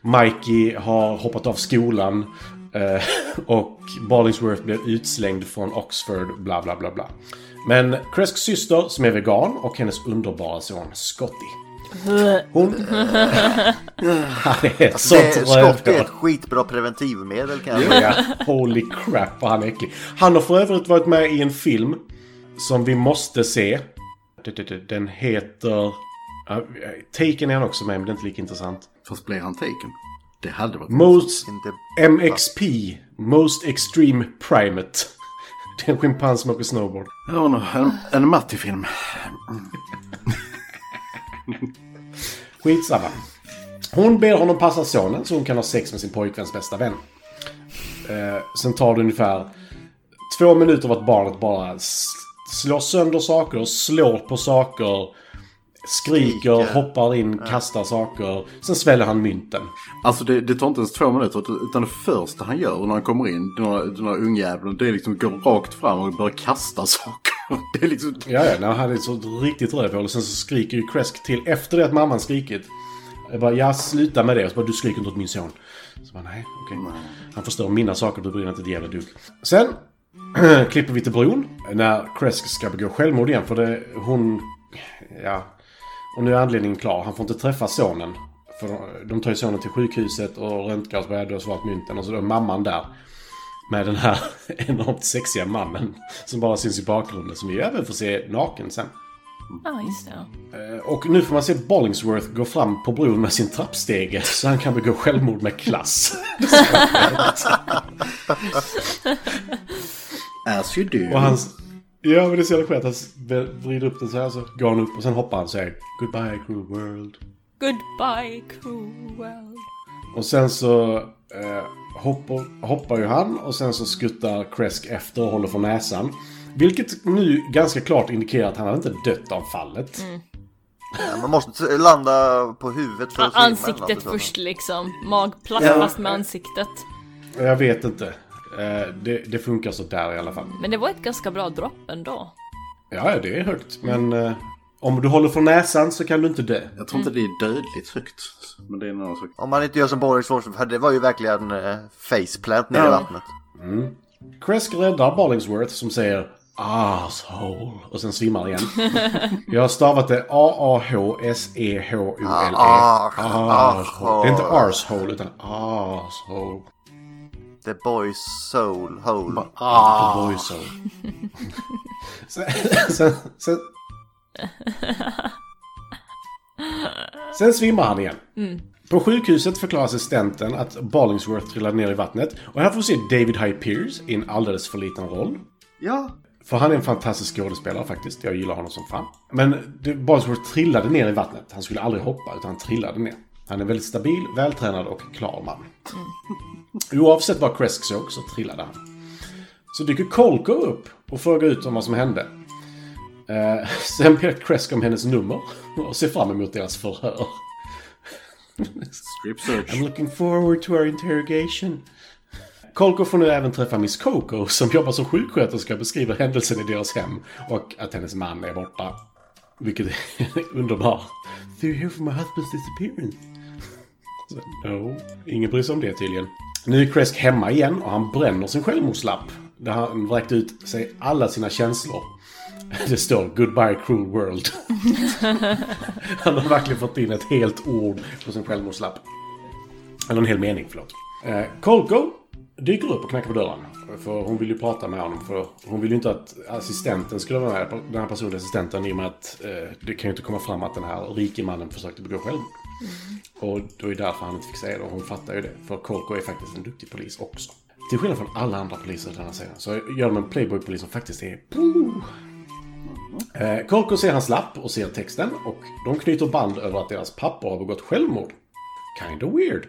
Mikey har hoppat av skolan. Eh, (laughs) och Barlingsworth blev utslängd från Oxford, bla bla bla bla. Men Cresks syster som är vegan och hennes underbara son Scotty. Hon... Han är ett sånt det, skott är ett skitbra preventivmedel kan jag säga. Holy crap vad han är äcklig. Han har för övrigt varit med i en film som vi måste se. Den heter... Taken är han också med, men det är inte lika intressant. Fast blir han taken? Det hade varit Most Inte... MXP, Most Extreme Primate. Det är en schimpans som åker snowboard. Ja, en, en Matti-film. (laughs) Skitsamma. Hon ber honom passa sonen så hon kan ha sex med sin pojkväns bästa vän. Eh, sen tar det ungefär två minuter av att barnet bara slår sönder saker, slår på saker, skriker, Skriker. hoppar in, kastar saker. Sen sväljer han mynten. Alltså det, det tar inte ens två minuter utan det första han gör när han kommer in, den här, den här ungjäveln, det är liksom gå rakt fram och börja kasta saker. (laughs) Det är liksom... Ja, ja, han ett så riktigt rövhål och sen så skriker ju Kresk till efter det att mamman skrikit. Jag bara, ja sluta med det. Och så bara, du skriker inte åt min son. Så bara, nej, okej. Han förstör mina saker, du bryr dig inte ett jävla dugg. Sen (clears throat) klipper vi till bron. När Kresk ska begå självmord igen, för det, hon... Ja. Och nu är anledningen klar. Han får inte träffa sonen. För de- de tar ju sonen till sjukhuset och röntgar och så börjar det svart mynten. Och så är mamman där. Med den här (laughs) enormt sexiga mannen. Som bara syns i bakgrunden. Som vi även får se naken sen. Ja, just det. Eh, Och nu får man se Bollingsworth gå fram på bron med sin trappstege. Så han kan begå självmord med klass. (laughs) As you do. Och han... Ja, men det är så jävla skönt. Han vrider upp den så här så går han upp och sen hoppar han och säger Goodbye cruel world. Goodbye cruel. Och sen så eh, hoppar, hoppar ju han och sen så skuttar Kresk efter och håller för näsan. Vilket nu ganska klart indikerar att han hade inte dött av fallet. Ja, man måste landa på huvudet för att något Ansiktet först liksom. Magplats Ja. fast med ansiktet. Jag vet inte. Eh, det, det funkar så där i alla fall. Men det var ett ganska bra dropp ändå. Ja, ja, det är högt. Men eh, om du håller för näsan så kan du inte dö. Jag tror inte det är dödligt högt. Men det är annan sak. Om man inte gör som Boris för det var ju verkligen eh, faceplant nere i vattnet. Kresk räddar Bollingsworth som säger Asshole. Och sen svimmar igen. (laughs) Jag har stavat det A-A-H-S-E-H-O-L-E. Ah, Asshole. Det är inte arshole utan asshole. The boys soul hole. Ah. The boy soul. (laughs) sen, sen, sen, sen svimmar han igen. På sjukhuset förklarar assistenten att Bollingsworth trillade ner i vattnet. Och här får vi se David High Pierce i en alldeles för liten roll. Ja. För han är en fantastisk skådespelare faktiskt. Jag gillar honom som fan. Men Bollingsworth trillade ner i vattnet. Han skulle aldrig hoppa, utan han trillade ner. Han är väldigt stabil, vältränad och klar man. Oavsett vad Kresk såg så trillade han. Så dyker Kolko upp och frågar ut om vad som hände. Eh, (laughs) sen ber Kresk om hennes nummer och ser fram emot deras förhör. Strip search. I'm looking forward to our interrogation. Kolko får nu även träffa Miss Coco som jobbar som sjuksköterska och beskriver händelsen i deras hem och att hennes man är borta. Vilket är (laughs) underbart. Do you hear from my husband's disappearance? Så, no, ingen bryr sig om det tydligen. Nu är Kresk hemma igen och han bränner sin självmordslapp. Där han vräkt ut sig alla sina känslor. Det står “Goodbye cruel world”. (laughs) Han har verkligen fått in ett helt ord på sin självmordslapp. Eller en hel mening, förlåt. Eh, Kolko dyker upp och knackar på dörren. För hon vill ju prata med honom. För hon vill ju inte att assistenten skulle vara med. Den här personliga assistenten i och med att eh, det kan ju inte komma fram att den här rike mannen försökte begå självmord. Och det var ju därför han inte fick säga det. Och hon fattar ju det. För Kolko är faktiskt en duktig polis också. Till skillnad från alla andra poliser i den här serien så gör de en playboy-polis som faktiskt är... Mm. Eh, Kolko ser hans lapp och ser texten och de knyter band över att deras pappa har begått självmord. Kinda weird.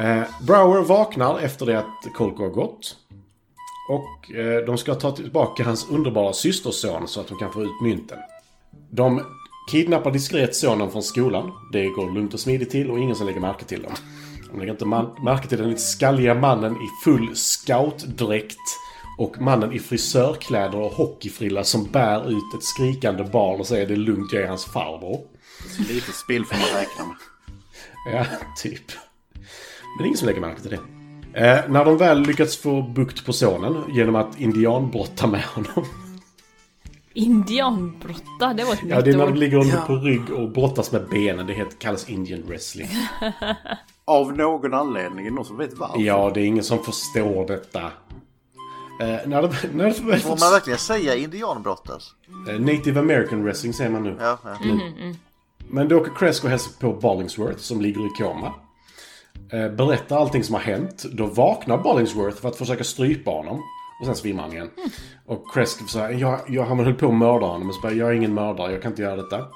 Eh, Brower vaknar efter det att Kolko har gått. Och eh, de ska ta tillbaka hans underbara systerson så att de kan få ut mynten. De kidnappar diskret sonen från skolan. Det går lugnt och smidigt till och ingen som lägger märke till dem. De lägger inte märke till den lite skalliga mannen i full scoutdräkt och mannen i frisörkläder och hockeyfrilla som bär ut ett skrikande barn och säger det är lugnt, jag är hans farbror. Lite spill får man räkna med. (laughs) Ja, typ. Men ingen som lägger märke till det. Eh, när de väl lyckats få bukt på sonen genom att indianbrotta med honom. Indianbrotta, det var ett Ja, nytt det är när de ligger Ja. på rygg och brottas med benen. Det heter, kallas Indian wrestling. Av någon anledning, någon som vet varför? Ja, det är ingen som förstår detta. Eh, när det, när det, Får man verkligen säga indianbrottas? Eh, Native American wrestling säger man nu. Ja, ja. Nu. Men då åker Kresk och hälsar på Bollingsworth som ligger i koma. Eh, berättar allting som har hänt. Då vaknar Bollingsworth för att försöka strypa honom. Och sen svimmar han igen. Och Kresk säger jag, jag har höll på att mörda honom. Och så bara, jag är ingen mördare, jag kan inte göra detta.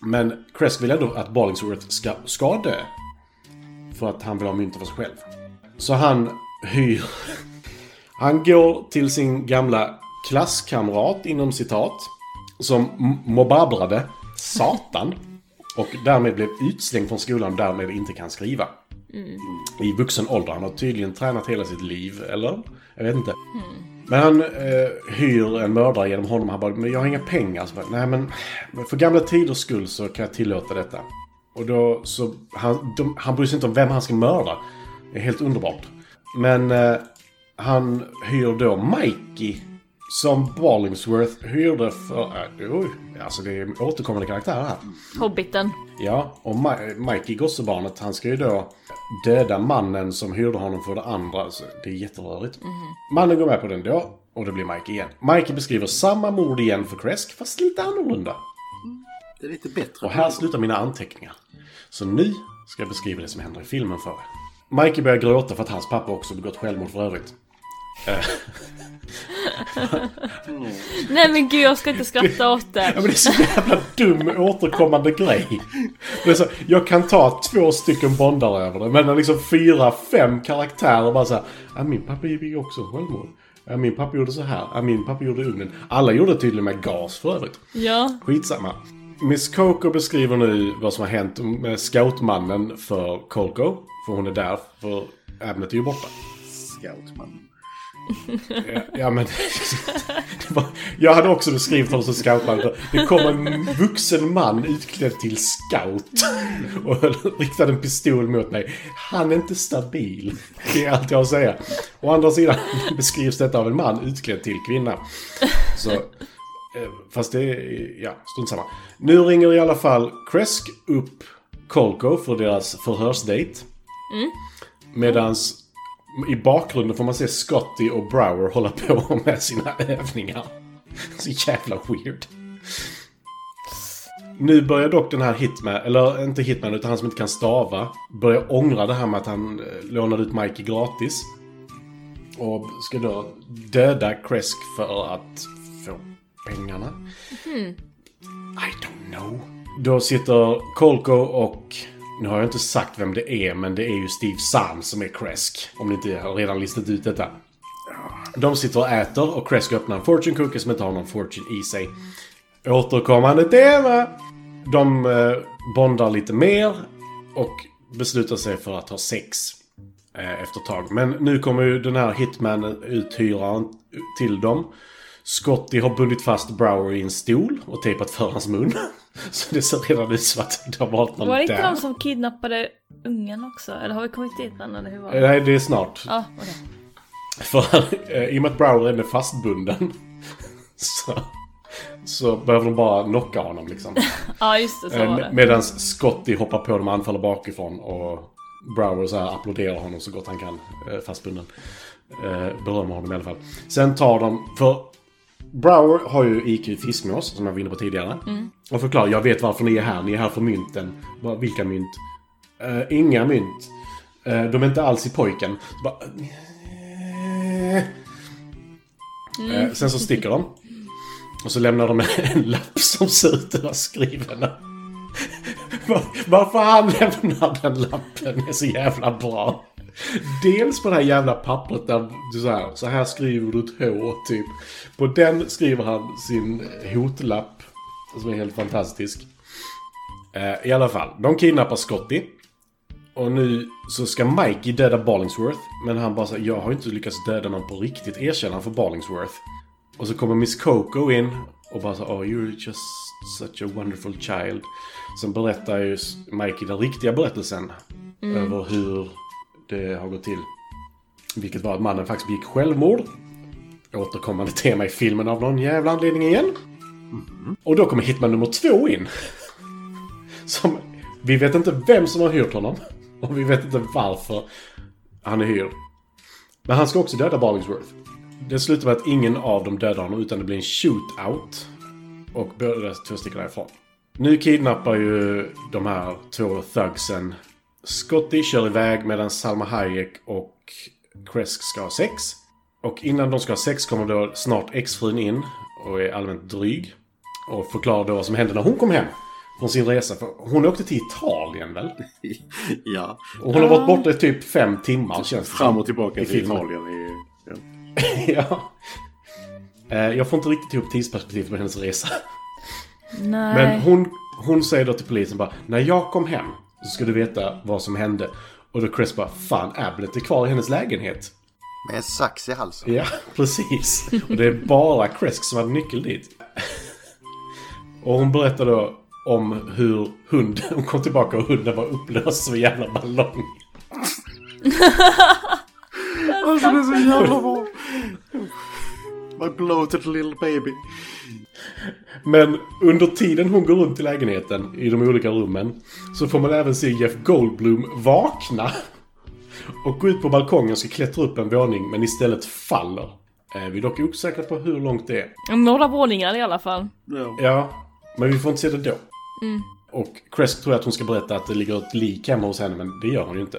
Men Kresk vill ändå att Bollingsworth ska, ska dö. För att han vill ha mynten för sig själv. Så han hyr... (laughs) Han går till sin gamla klasskamrat inom citat. Som m- mobbabrade Satan. Och därmed blev utslängd från skolan och därmed inte kan skriva. I vuxen ålder. Han har tydligen tränat hela sitt liv, eller? Jag vet inte. Men han eh, hyr en mördare genom honom. Han bara, men jag har inga pengar. Så bara, Nej men, men för gamla tiders skull så kan jag tillåta detta. Och då så, han, de, han bryr sig inte om vem han ska mörda. Det är helt underbart. Men eh, han hyr då Mikey. Som Ballingsworth hyrde för... Äh, oj, alltså det är återkommande karaktärer här. Hobbiten. Ja, och Ma- Mikey, gossebarnet, han ska ju då döda mannen som hyrde honom för det andra. Så det är jätterörigt. Mannen går med på den då, och det blir Mikey igen. Mikey beskriver samma mord igen för Kresk, fast lite annorlunda. Det är lite bättre. Och här slutar mina anteckningar. Så nu ska jag beskriva det som händer i filmen för er. Mikey börjar gråta för att hans pappa också begått självmord för övrigt. Eh, Nej men gud, jag ska inte skratta åt Ja, det. men det är så jävla dum återkommande grej. Det är så, jag kan ta två stycken bondar över det, men liksom fyra, fem karaktärer bara såhär. Ja, min pappa begick också självmord. Ja, min pappa gjorde så här. Ja, min pappa gjorde ugnen. Alla gjorde tydligen med gas för övrigt. Ja. Skitsamma. Miss Coco beskriver nu vad som har hänt med scoutmannen för Colco. För hon är där, för Abnet är ju borta. Scoutman. Ja, men... Var, jag hade också beskrivit honom som scoutman. Det kom en vuxen man utklädd till scout. Och riktade en pistol mot mig. Han är inte stabil. Det är allt jag har att säga. Å andra sidan beskrivs detta av en man utklädd till kvinna. Så... eh, Fast det är... Ja, strunt samma. Nu ringer i alla fall Kresk upp Colco för deras förhörsdate. Medans i bakgrunden får man se Scotty och Brower hålla på med sina övningar. Så jävla weird. Nu börjar dock den här Hitman, eller inte Hitman utan han som inte kan stava, börja ångra det här med att han eh, lånade ut Mikey gratis. Och ska då döda Kresk för att få pengarna. I don't know. Då sitter Colco och... Nu har jag inte sagt vem det är, men det är ju Steve Zahn som är Kresk. Om ni inte har redan listat ut detta. De sitter och äter och Kresk öppnar en fortune cookie som inte har någon fortune i sig. Återkommande tema! De eh, bondar lite mer och beslutar sig för att ha sex eh, efter ett tag. Men nu kommer ju den här hitmanen uthyraren till dem. Scotty har bundit fast Brower i en stol och tejpat för hans mun. (laughs) Så det ser redan ut som att det har varit någon Var det inte där. de som kidnappade ungen också? Eller har vi kommit dit än eller hur var Eh, det? Nej, det är snart. Ja, okej. För eh, i och med att Brower är fastbunden (laughs) så, så behöver de bara knocka honom liksom. (laughs) Ja, just det, så var det. Medan Scotty hoppar på dem och anfaller bakifrån och Brower så här applåderar honom så gott han kan eh, fastbunden. Eh, berömmer honom i alla fall. Sen tar de, för Brower har ju IQ fiskmås som jag var inne på tidigare. Mm. Och förklarar, jag vet varför ni är här, ni är här för mynten. Bara, vilka mynt? Eh, inga mynt. Eh, de är inte alls i pojken. Så bara, eh. Eh, sen så sticker de. Och så lämnar de (laughs) en lapp som ser ut att vara skriven. (laughs) Var- Varför han lämnar den lappen är så jävla bra. Dels på det här jävla pappret där du så här, så här skriver du ett H typ. På den skriver han sin hotlapp. Som är helt fantastisk. Eh, I alla fall, de kidnappar Scotty. Och nu så ska Mikey döda Ballingsworth. Men han bara säger jag har inte lyckats döda någon på riktigt. Erkänner han för Ballingsworth. Och så kommer Miss Coco in och bara så oh you're just such a wonderful child. Sen berättar ju Mikey den riktiga berättelsen. Mm. Över hur det har gått till. Vilket var att mannen faktiskt begick självmord. återkommande tema i filmen av någon jävla anledning igen. Mm-hmm. Och då kommer Hitman nummer två in. (laughs) Som, vi vet inte vem som har hyrt honom. Och vi vet inte varför han är hyrd. Men han ska också döda Barlingsworth. Det slutar med att ingen av dem dödar honom utan det blir en shootout. Och båda två sticker därifrån. Nu kidnappar ju de här två thugsen Scotty kör iväg medan Salma Hayek och Kresk ska ha sex. Och innan de ska ha sex kommer då snart exfrun in och är allmänt dryg. Och förklarar då vad som hände när hon kom hem från sin resa. För hon åkte till Italien väl? (laughs) ja. Och hon har varit borta i typ fem timmar känns det Fram och tillbaka i till filmen. Italien. I, ja. (laughs) ja. Eh, Jag får inte riktigt ihop tidsperspektivet på hennes resa. Nej. Men hon, hon säger då till polisen bara När jag kom hem så ska du veta vad som hände. Och då Chris bara Fan, Ablett är kvar i hennes lägenhet. Med en sax i halsen. Ja, precis. Och det är bara Kresk som hade nyckel dit. Och hon berättar då om hur hunden, hon kom tillbaka och hunden var upplöst som en jävla ballong. Alltså det är så jävla bra. My bloated little baby. Men under tiden hon går runt i lägenheten, i de olika rummen, så får man även se Jeff Goldblum vakna. Och gå ut på balkongen och ska klättra upp en våning, men istället faller. Eh, Vi är dock osäkra på hur långt det är. Några våningar i alla fall. Ja. Ja, men vi får inte se det då. Mm. Och Kresk tror att hon ska berätta att det ligger ett lik hemma hos henne, men det gör hon ju inte.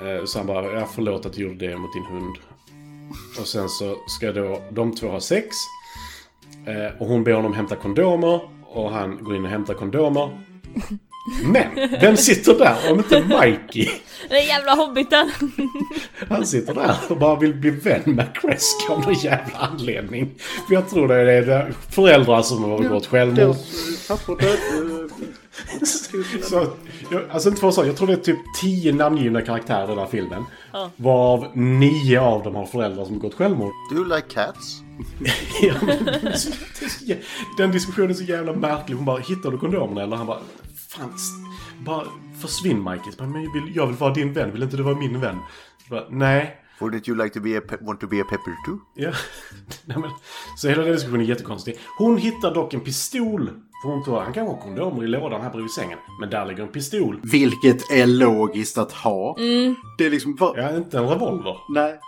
Eh, Så han bara, ja förlåt att du gjorde det mot din hund. Och sen så ska då de två ha sex. Eh, Och hon ber honom hämta kondomer. Och han går in och hämtar kondomer. Men, vem sitter där om inte Mikey? Den jävla hobbiten! Han sitter där och bara vill bli vän med Kresk av någon jävla anledning. För jag tror det är det föräldrar som har begått självmord. Deras pappor död. Så, jag, alltså att säga, jag tror det är typ tio namngivna karaktärer i den här filmen. Ja. Varav nio av dem har föräldrar som begått självmord. Do you like cats? (laughs) ja, men, så- den diskussionen är så jävla märklig. Hon bara, hittar du kondomerna? Eller han bara, fan, bara försvinn bara, men jag vill, jag vill vara din vän, vill inte du vara min vän? Bara, Nej. Wouldn't you like to be a want to be a pepper too? Ja. (laughs) Nej, men, så hela den diskussionen är jättekonstig. Hon hittar dock en pistol. För hon tror han kan ha kondomer i lådan här bredvid sängen. Men där ligger en pistol. Vilket är logiskt att ha. Det är liksom... Vad... Ja, inte en revolver. Nej.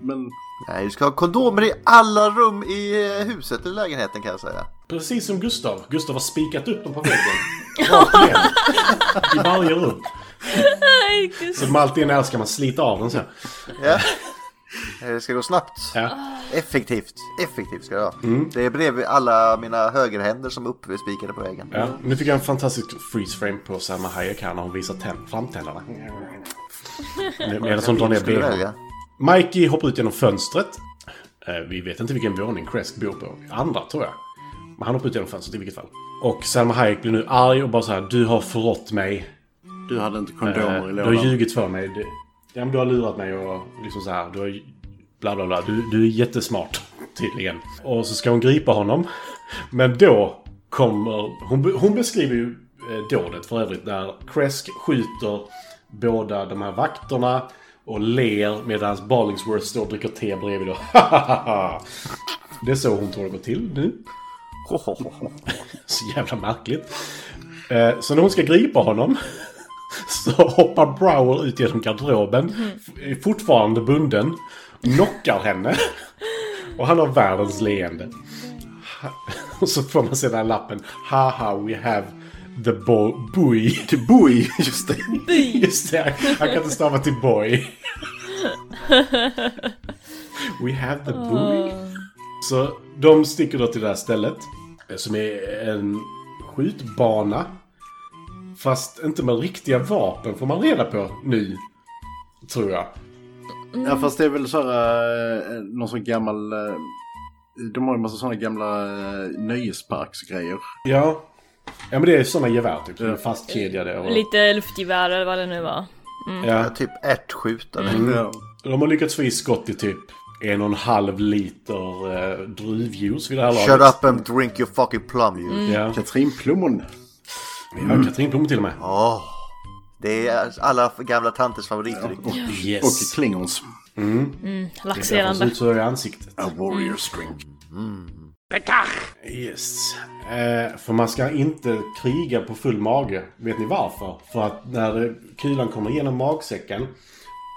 Men... Nej, du ska ha kondomer i alla rum i eh, huset eller lägenheten kan jag säga. Precis som Gustav. Gustav har spikat upp dem på väggen. Rakt igen. I varje rum. (laughs) Så de alltid är när ska man slita av den så. här. Ja. Eh, Det ska gå snabbt. Ja. Effektivt. Effektivt ska det vara. Mm. Det är bredvid alla mina högerhänder som är uppspikade på väggen. Ja, nu fick jag en fantastisk freeze frame på Salma Hayek här när hon visar tänd- framtänderna. (laughs) Medan hon drar ner benen. Mikey hoppar ut genom fönstret. Eh, Vi vet inte vilken våning Kresk bor på. Andra tror jag. Men han hoppar ut genom fönstret i vilket fall. Och Salma Hayek blir nu arg och bara så här: Du har förrått mig. Du hade inte kondomer Eh, i Du lådan. har ljugit för mig. Ja, men du har lurat mig och liksom så här. Du har bla bla bla. Du, du är jättesmart tydligen. Och så ska hon gripa honom. Men då kommer... Hon, hon beskriver ju eh, dådet för övrigt. Där Kresk skjuter båda de här vakterna. Och ler medan Barlingsworth står och dricker te bredvid. Och (laughs) det är så hon tror det går till nu. (laughs) Så jävla märkligt. Eh, Så när hon ska gripa honom (laughs) så hoppar Brower ut genom garderoben. f- Fortfarande bunden. Knockar henne. (laughs) Och han har världens leende. (laughs) Och så får man se den här lappen. Haha, we have the bo- boy. The boy, just det. Just det, han kan inte stava till boy. We have the boy. Så de sticker då till det här stället. eh, Som är en skjutbana. Fast inte med riktiga vapen får man reda på nu. Tror jag. Ja fast det är väl så här, eh, någon sån gammal... eh, De har ju en massa sådana gamla eh, nöjesparksgrejer. Ja. Ja men det är sådana gevär typ. Som är fastkedjade. Och... Lite luftgevär eller vad det nu var. Mm. Ja. Typ ärtskjutare. Mm. Ja. De har lyckats få i skott i typ en och en halv liter eh, druvjuice vid det här Shut laget. up and drink your fucking plum juice. Ja. Katrinplommon. Ja, Katrinplommon till och med. Åh. Det är alla gamla tanters favoritdryck. Yes. Och Klingons. Mm. Mm, Det ser laxerande. ut så i ansiktet. A warrior string. Yes. Eh, för man ska inte kriga på full mage. Vet ni varför? För att när det, kulan kommer igenom magsäcken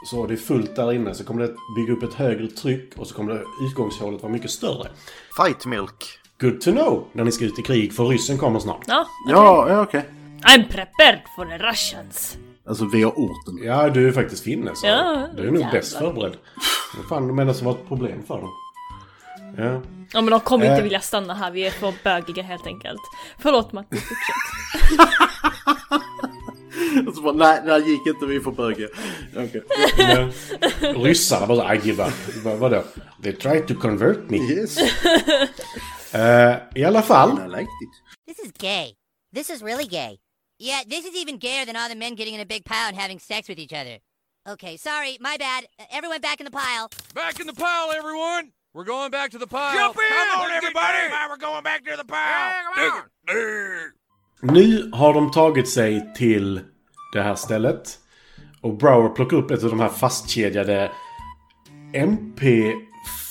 så är det fullt där inne så kommer det bygga upp ett högre tryck och så kommer det, utgångshålet vara mycket större. Fight milk. Good to know när ni ska ut i krig för ryssen kommer snart. Ja, Ja, ja okej. I'm prepared for the Russians. Alltså via orten. Ja, du är faktiskt finne så Ja, du är nog jävlar. bäst förberedd. Vad fan, de enda som var ett problem för dem. Ja. Ja men de kommer inte Eh. vilja stanna här, vi är för bögiga helt enkelt. Förlåt Matti, fortsätt. (laughs) Och så bara, nej, det här gick inte, vi får böga. Okej. Men ryssarna bara I give up. Vad- Vadå? They tried to convert me. Yes. (laughs) Eh, I alla fall. I liked it. This is gay. This is really gay. Yeah, this is even gayer than all the men getting in a big pile and having sex with each other. Okay, sorry, my bad. Uh, everyone back in the pile. Back in the pile, everyone! We're going back to the pile. Jump in! Come on, everybody! We're going back to the pile! Nu har de tagit sig till det här stället. Och Brower plockar upp ett av de här fastkedjade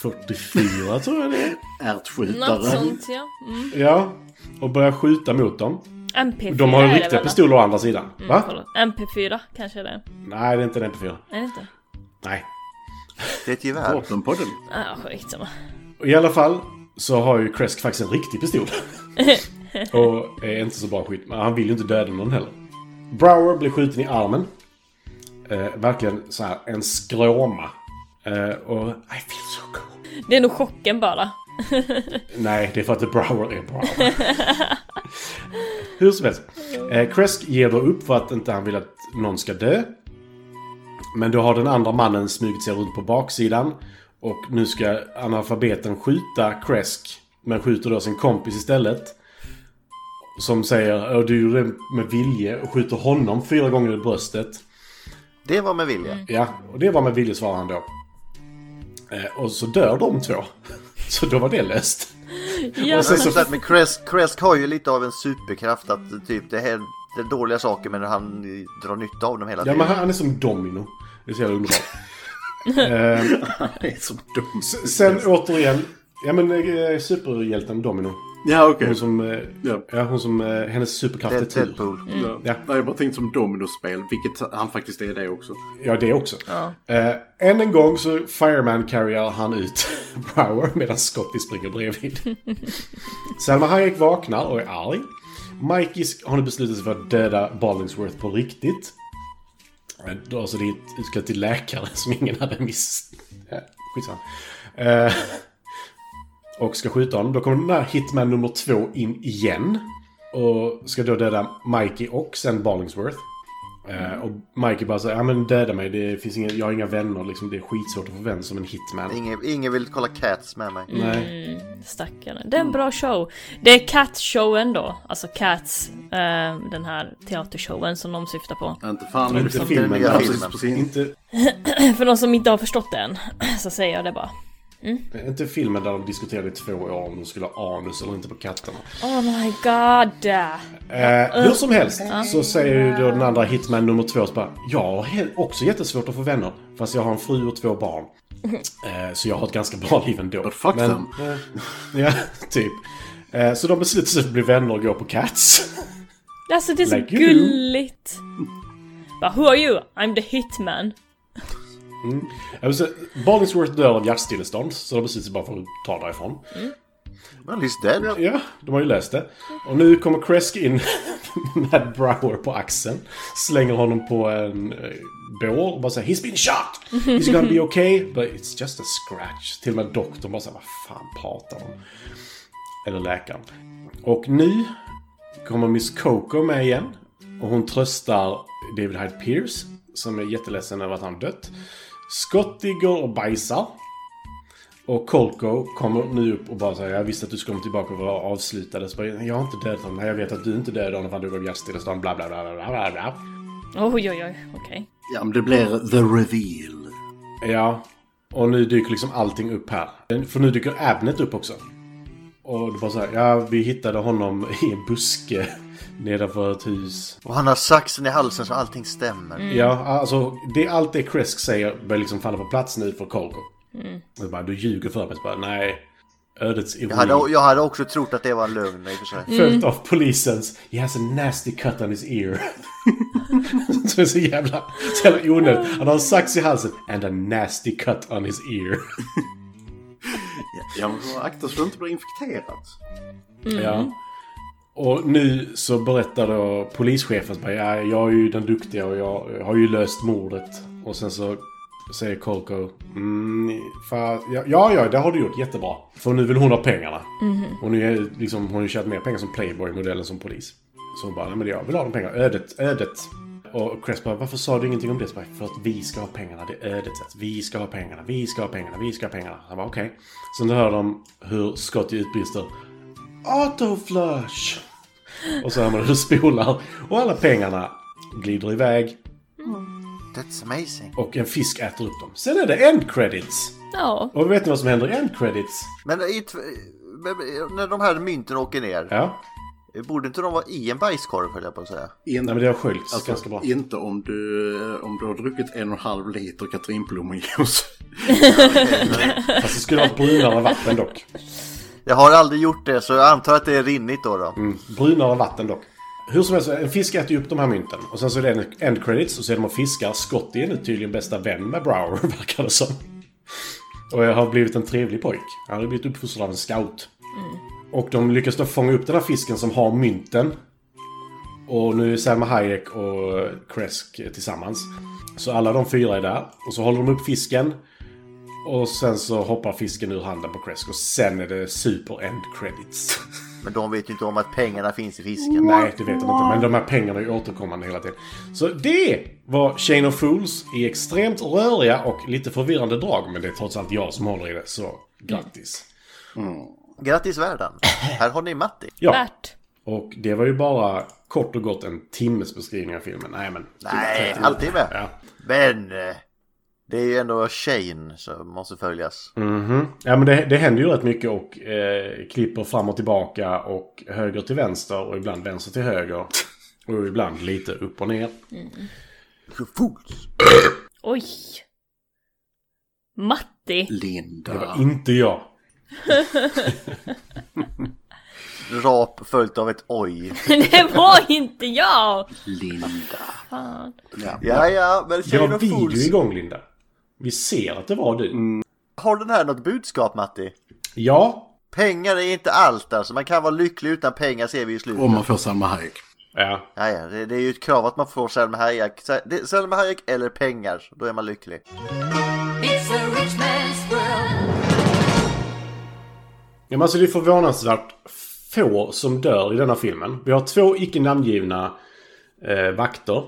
MP44 tror jag det är. Något Ärtskjutare. sånt ja. Mm. Ja. Och börjar skjuta mot dem. MP4 De har ju riktiga pistoler å andra sidan. Mm, Va? förlåt. MP4 kanske det är. Nej, det är inte en MP4. Är det inte? Nej. Det är ett gevär. Vapen på den. Ja, skitsamma. I alla fall så har ju Kresk faktiskt en riktig pistol. (laughs) och är inte så bra skit. Men han vill ju inte döda någon heller. Brower blir skjuten i armen. Eh, verkligen så här en skråma. Eh, och I feel. Det är nog chocken bara. (laughs) Nej, det är för att Brower är Brower. Hur som helst. Eh, Kresk ger då upp för att inte han vill att någon ska dö. Men då har den andra mannen smugit sig runt på baksidan. Och nu ska analfabeten skjuta Kresk. Men skjuter då sin kompis istället. Som säger att du gjorde det med vilje och skjuter honom fyra gånger i bröstet. Det var med vilja. Ja, och det var med vilje svarar han då. Eh, och så dör de två. (laughs) Så då var det löst. Ja. Och sen så Så... Men Kresk, Kresk har ju lite av en superkraft att typ det är dåliga saker men han drar nytta av dem hela Ja, tiden. men han är som Domino. Det är så jävla underbart. (laughs) eh, (laughs) Han är som s- sen återigen, ja men eh, superhjälten Domino. Ja, okej. Hon som, eh, Ja. ja, hon som, eh, hennes superkraft är tur. Deadpool. Ja. Ja. Nej, jag bara tänkte som dominospel, vilket han faktiskt är det också. Ja, det också. Ja. Eh, än en gång så fireman carryar han ut (laughs) Brower medan Scotty springer bredvid. (laughs) Selma Hayek vaknar och är arg. Mikey har nu beslutat sig för att döda Ballingsworth på riktigt. Eh, Då alltså dit, ska till läkare (laughs) som ingen hade miss... Ja, skitsamma. Eh, och ska skjuta honom. Då kommer den där hitman nummer två in igen. Och ska då döda Mikey och sen Ballingsworth. Eh, och Mikey bara säger, ja men döda mig, det finns inga, jag har inga vänner liksom, det är skitsvårt att få vän som en hitman. Ingen, ingen vill kolla Cats med mig. Nej. Mm, stackarna. Det är en bra show. Det är Cats-showen då. Alltså Cats, eh, den här teatershowen som de syftar på. Inte fan Inte liksom- filmen, precis, filmen. precis. Inte, (clears throat) För de som inte har förstått det än, (clears throat) så säger jag det bara. Inte filmen där de diskuterade i två år om de skulle ha anus eller inte på katterna. Oh my god! Eh, hur som helst så säger ju då den andra hitman nummer två så bara Jag har också jättesvårt att få vänner. Fast jag har en fru och två barn. (laughs) Eh, så jag har ett ganska bra liv ändå. But fuck them. eh, (laughs) ja, typ. Eh, så de beslutar sig för att bli vänner och gå på Cats. Alltså det är så Like gulligt! Bara, who are you? I'm the hitman. Mm. Säga, Ballingsworth dör av hjärtstillestånd, så de sig bara för att ta därifrån. Well, he's dead. Ja, de har ju löst det. Och nu kommer Kresk in (laughs) med Brower på axeln. Slänger honom på en eh, bår och bara säger He's been shot! He's gonna be okay, but it's just a scratch. Till och med doktorn bara säger Vad fan pratar de? Eller läkaren. Och nu kommer Miss Coco med igen. Och hon tröstar David Hyde Pierce, som är jätteledsen över att han dött. Scotty går och bajsar. Och Kolko kommer nu upp och bara säger Jag visste att du skulle komma tillbaka och vara avslutade. Så bara, jag har inte dödat honom. Nej, jag vet att du inte dödade honom för han dog av hjärtstillestånd. Bla, bla, bla, bla, bla, bla. Oj, oj, oj, okej. Ja, men det blir the reveal. Ja. Och nu dyker liksom allting upp här. För nu dyker Abnet upp också. Och det bara så här, ja vi hittade honom i en buske nedanför ett hus. Och han har saxen i halsen så allting stämmer. Ja, alltså det, allt det Kresk säger börjar liksom falla på plats nu för Colco. Mm. Och bara, du ljuger för mig. Så bara, nej. Ödets ironi. Jag hade, jag hade också trott att det var en lögn i och för sig. Följt av polisens He has a nasty cut on his ear. (laughs) så är så jävla, så jävla onödigt. Han har en sax i halsen and a nasty cut on his ear. (laughs) Ja, men akta så du inte blir infekterad. Ja. Och nu så berättar då polischefen bara, ja, jag är ju den duktiga och jag har ju löst mordet. Och sen så säger Colco, mm, fa, ja, ja, det har du gjort jättebra. För nu vill hon ha pengarna. Mhm. Hon, är, liksom, hon har ju tjänat mer pengar som Playboy-modell än som polis. Så hon bara, nej men jag vill ha de pengarna. Ödet, ödet. Och Crest bara, varför sa du ingenting om det? Så bara, för att vi ska ha pengarna. Det är ödets sätt. Vi ska ha pengarna, vi ska ha pengarna, vi ska ha pengarna. Han bara, okej. Sen hör de hur Scotty utbrister. Autoflush! Och så hör man hur det spolar. Och alla pengarna glider iväg. That's amazing. Och en fisk äter upp dem. Sen är det end credits. Ja. Och vet ni vad som händer i end credits? Men i, t- när de här mynten åker ner. Ja. Borde inte de vara i en bajskorv höll jag på att säga. In, Nej men det har sköljts alltså, ganska bra. inte om du, om du har druckit en och en halv liter katrinplommonjuice. (laughs) Fast det skulle vara brunare vatten dock. Jag har aldrig gjort det så jag antar att det är rinnigt då. då. Mm, brunare vatten dock. Hur som helst, en fisk äter ju upp de här mynten. Och sen så är det en end credits och så är de och fiskar. Scotty är nu tydligen bästa vän med Brower, (laughs) verkar det som. Och jag har blivit en trevlig pojk. Han har blivit uppfostrad av en scout. Och de lyckas då fånga upp den här fisken som har mynten. Och nu är Selma Hayek och Kresk tillsammans. Så alla de fyra är där. Och så håller de upp fisken. Och sen så hoppar fisken ur handen på Kresk. Och sen är det super end credits. (laughs) Men de vet ju inte om att pengarna finns i fisken. Nej, det vet de inte. Men de här pengarna är ju återkommande hela tiden. Så det var Chain of Fools i extremt röriga och lite förvirrande drag. Men det är trots allt jag som håller i det, så grattis. Grattis världen. Här har ni Matti. Ja. Värt. Och det var ju bara kort och gott en timmes beskrivning av filmen. Nej, men... Nej, halvtimme. Ja. Men eh, det är ju ändå Shane som måste följas. Mhm. Ja, men det, det händer ju rätt mycket och eh, klipper fram och tillbaka och höger till vänster och ibland vänster till höger. Och ibland lite upp och ner. Fools. Oj. Matti. Linda. Det var inte jag. Rap följt av ett oj. (laughs) det var inte jag! Linda. Fan. Ja. Ja, men Det Shane var of video Fools. igång, Linda. Vi ser att det var du. Har den här något budskap Matti? Ja. Pengar är inte allt alltså. Man kan vara lycklig utan pengar ser vi i slutet. Om man får Salma Hayek. Ja. Ja, ja, det, det är ju ett krav att man får Selma Hayek. Selma Hayek eller pengar, då är man lycklig. It's a rich man's world. Ja, men alltså det är förvånansvärt få som dör i denna filmen. Vi har två icke namngivna eh, vakter.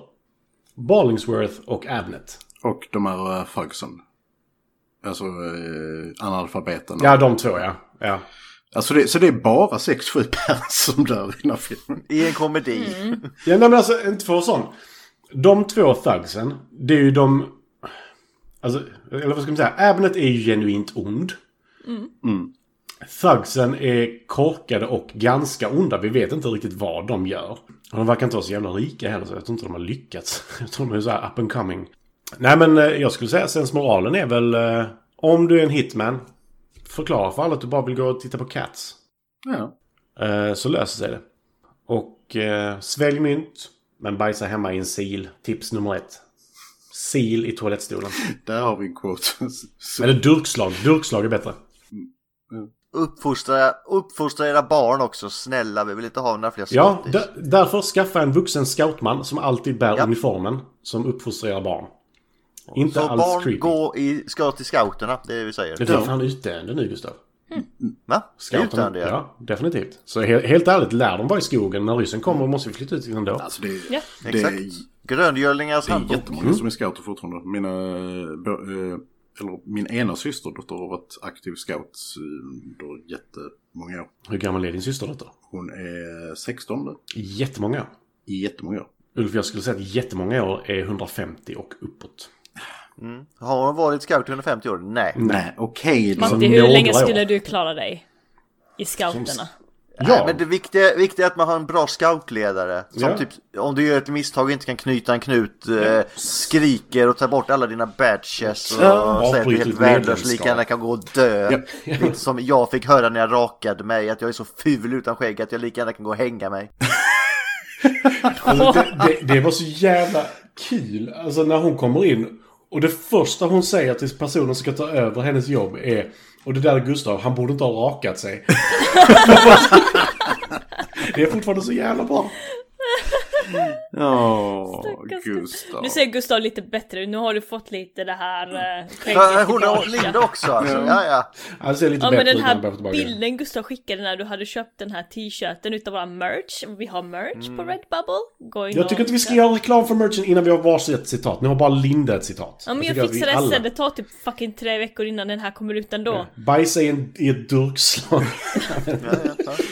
Barlingsworth och Abnett. Och de här uh, Fugsen. Alltså uh, analfabeterna. Ja, de två ja. ja. Alltså det, så det är bara 6-7 personer som dör i den här filmen. I en komedi. Ja, nej, men alltså inte för sån. De två thugsen, det är ju de... Alltså, eller vad ska man säga? Abnett är ju genuint ond. Mm. Thugsen är korkade och ganska onda. Vi vet inte riktigt vad de gör. Och de verkar inte vara så jävla rika heller, så jag tror inte de har lyckats. (laughs) Jag tror de är så här up and coming. Nej, men eh, jag skulle säga sensmoralen är väl... Eh, om du är en hitman, förklara för alla att du bara vill gå och titta på Cats. Ja. Eh, så löser sig det. Och svälj mynt, men bajsa hemma i en sil. Tips nummer ett. Sil i toalettstolen. (laughs) Där har vi en quote. (laughs) Eller durkslag. Durkslag är bättre. Uppfostra, uppfostra era barn också, snälla. Vi vill inte ha några fler Ja, därför skaffa en vuxen scoutman som alltid bär Ja. uniformen. Som uppfostrar era barn. Inte Så alls barn creepy. gå i, ska till scouterna, det är det vi säger. Det är fan utdöende nu Gustav. Va? Scouterna, Utdöende, ja. ja. definitivt. Så he- helt ärligt, lär de vara i skogen. När ryssen kommer måste vi flytta ut ändå. Alltså det, Ja. det, Exakt. Gröngölingars det är handbok. jättemånga som är scouter fortfarande. Mina, eh, eller min ena systerdotter har varit aktiv scout under jättemånga år. Hur gammal är din systerdotter? Hon är 16 nu. Jättemånga. I jättemånga år. Ulf, jag skulle säga att jättemånga år är 150 och uppåt. Mm. Har hon varit scout i 150 år? Nej. Nej, okej. Matti, Som hur länge år. skulle du klara dig? i scouterna. Nej, men det viktiga, viktiga är att man har en bra scoutledare. Som Ja. typ, om du gör ett misstag och inte kan knyta en knut, eh, skriker och tar bort alla dina badges och Ja. säger att du är helt värdelös, lika gärna kan gå och dö. Ja. Lite som jag fick höra när jag rakade mig, att jag är så ful utan skägg att jag lika gärna kan gå och hänga mig. Alltså, (laughs) det, det, det var så jävla kul. Alltså när hon kommer in. Och det första hon säger till personen som ska ta över hennes jobb är Och det där är Gustav, han borde inte ha rakat sig. (laughs) det är fortfarande så jävla bra. Ja, Stackars Gustav. Nu ser Gustav lite bättre ut. Nu har du fått lite det här uh, Ja, hon har Linda också alltså. Ja, ja. Han ser lite Ja men bättre den börjar få här bilden Gustav skickade när du hade köpt den här t-shirten utav våra merch. Vi har merch Mm. på Redbubble. Gå in Jag tycker inte vi ska göra reklam för merchen innan vi har varsitt citat. Nu har bara Linda ett citat. Ja men jag, vi fixar det alla- sen. Det tar typ fucking tre veckor innan den här kommer ut ändå. Bajsa i, en, i ett durkslag.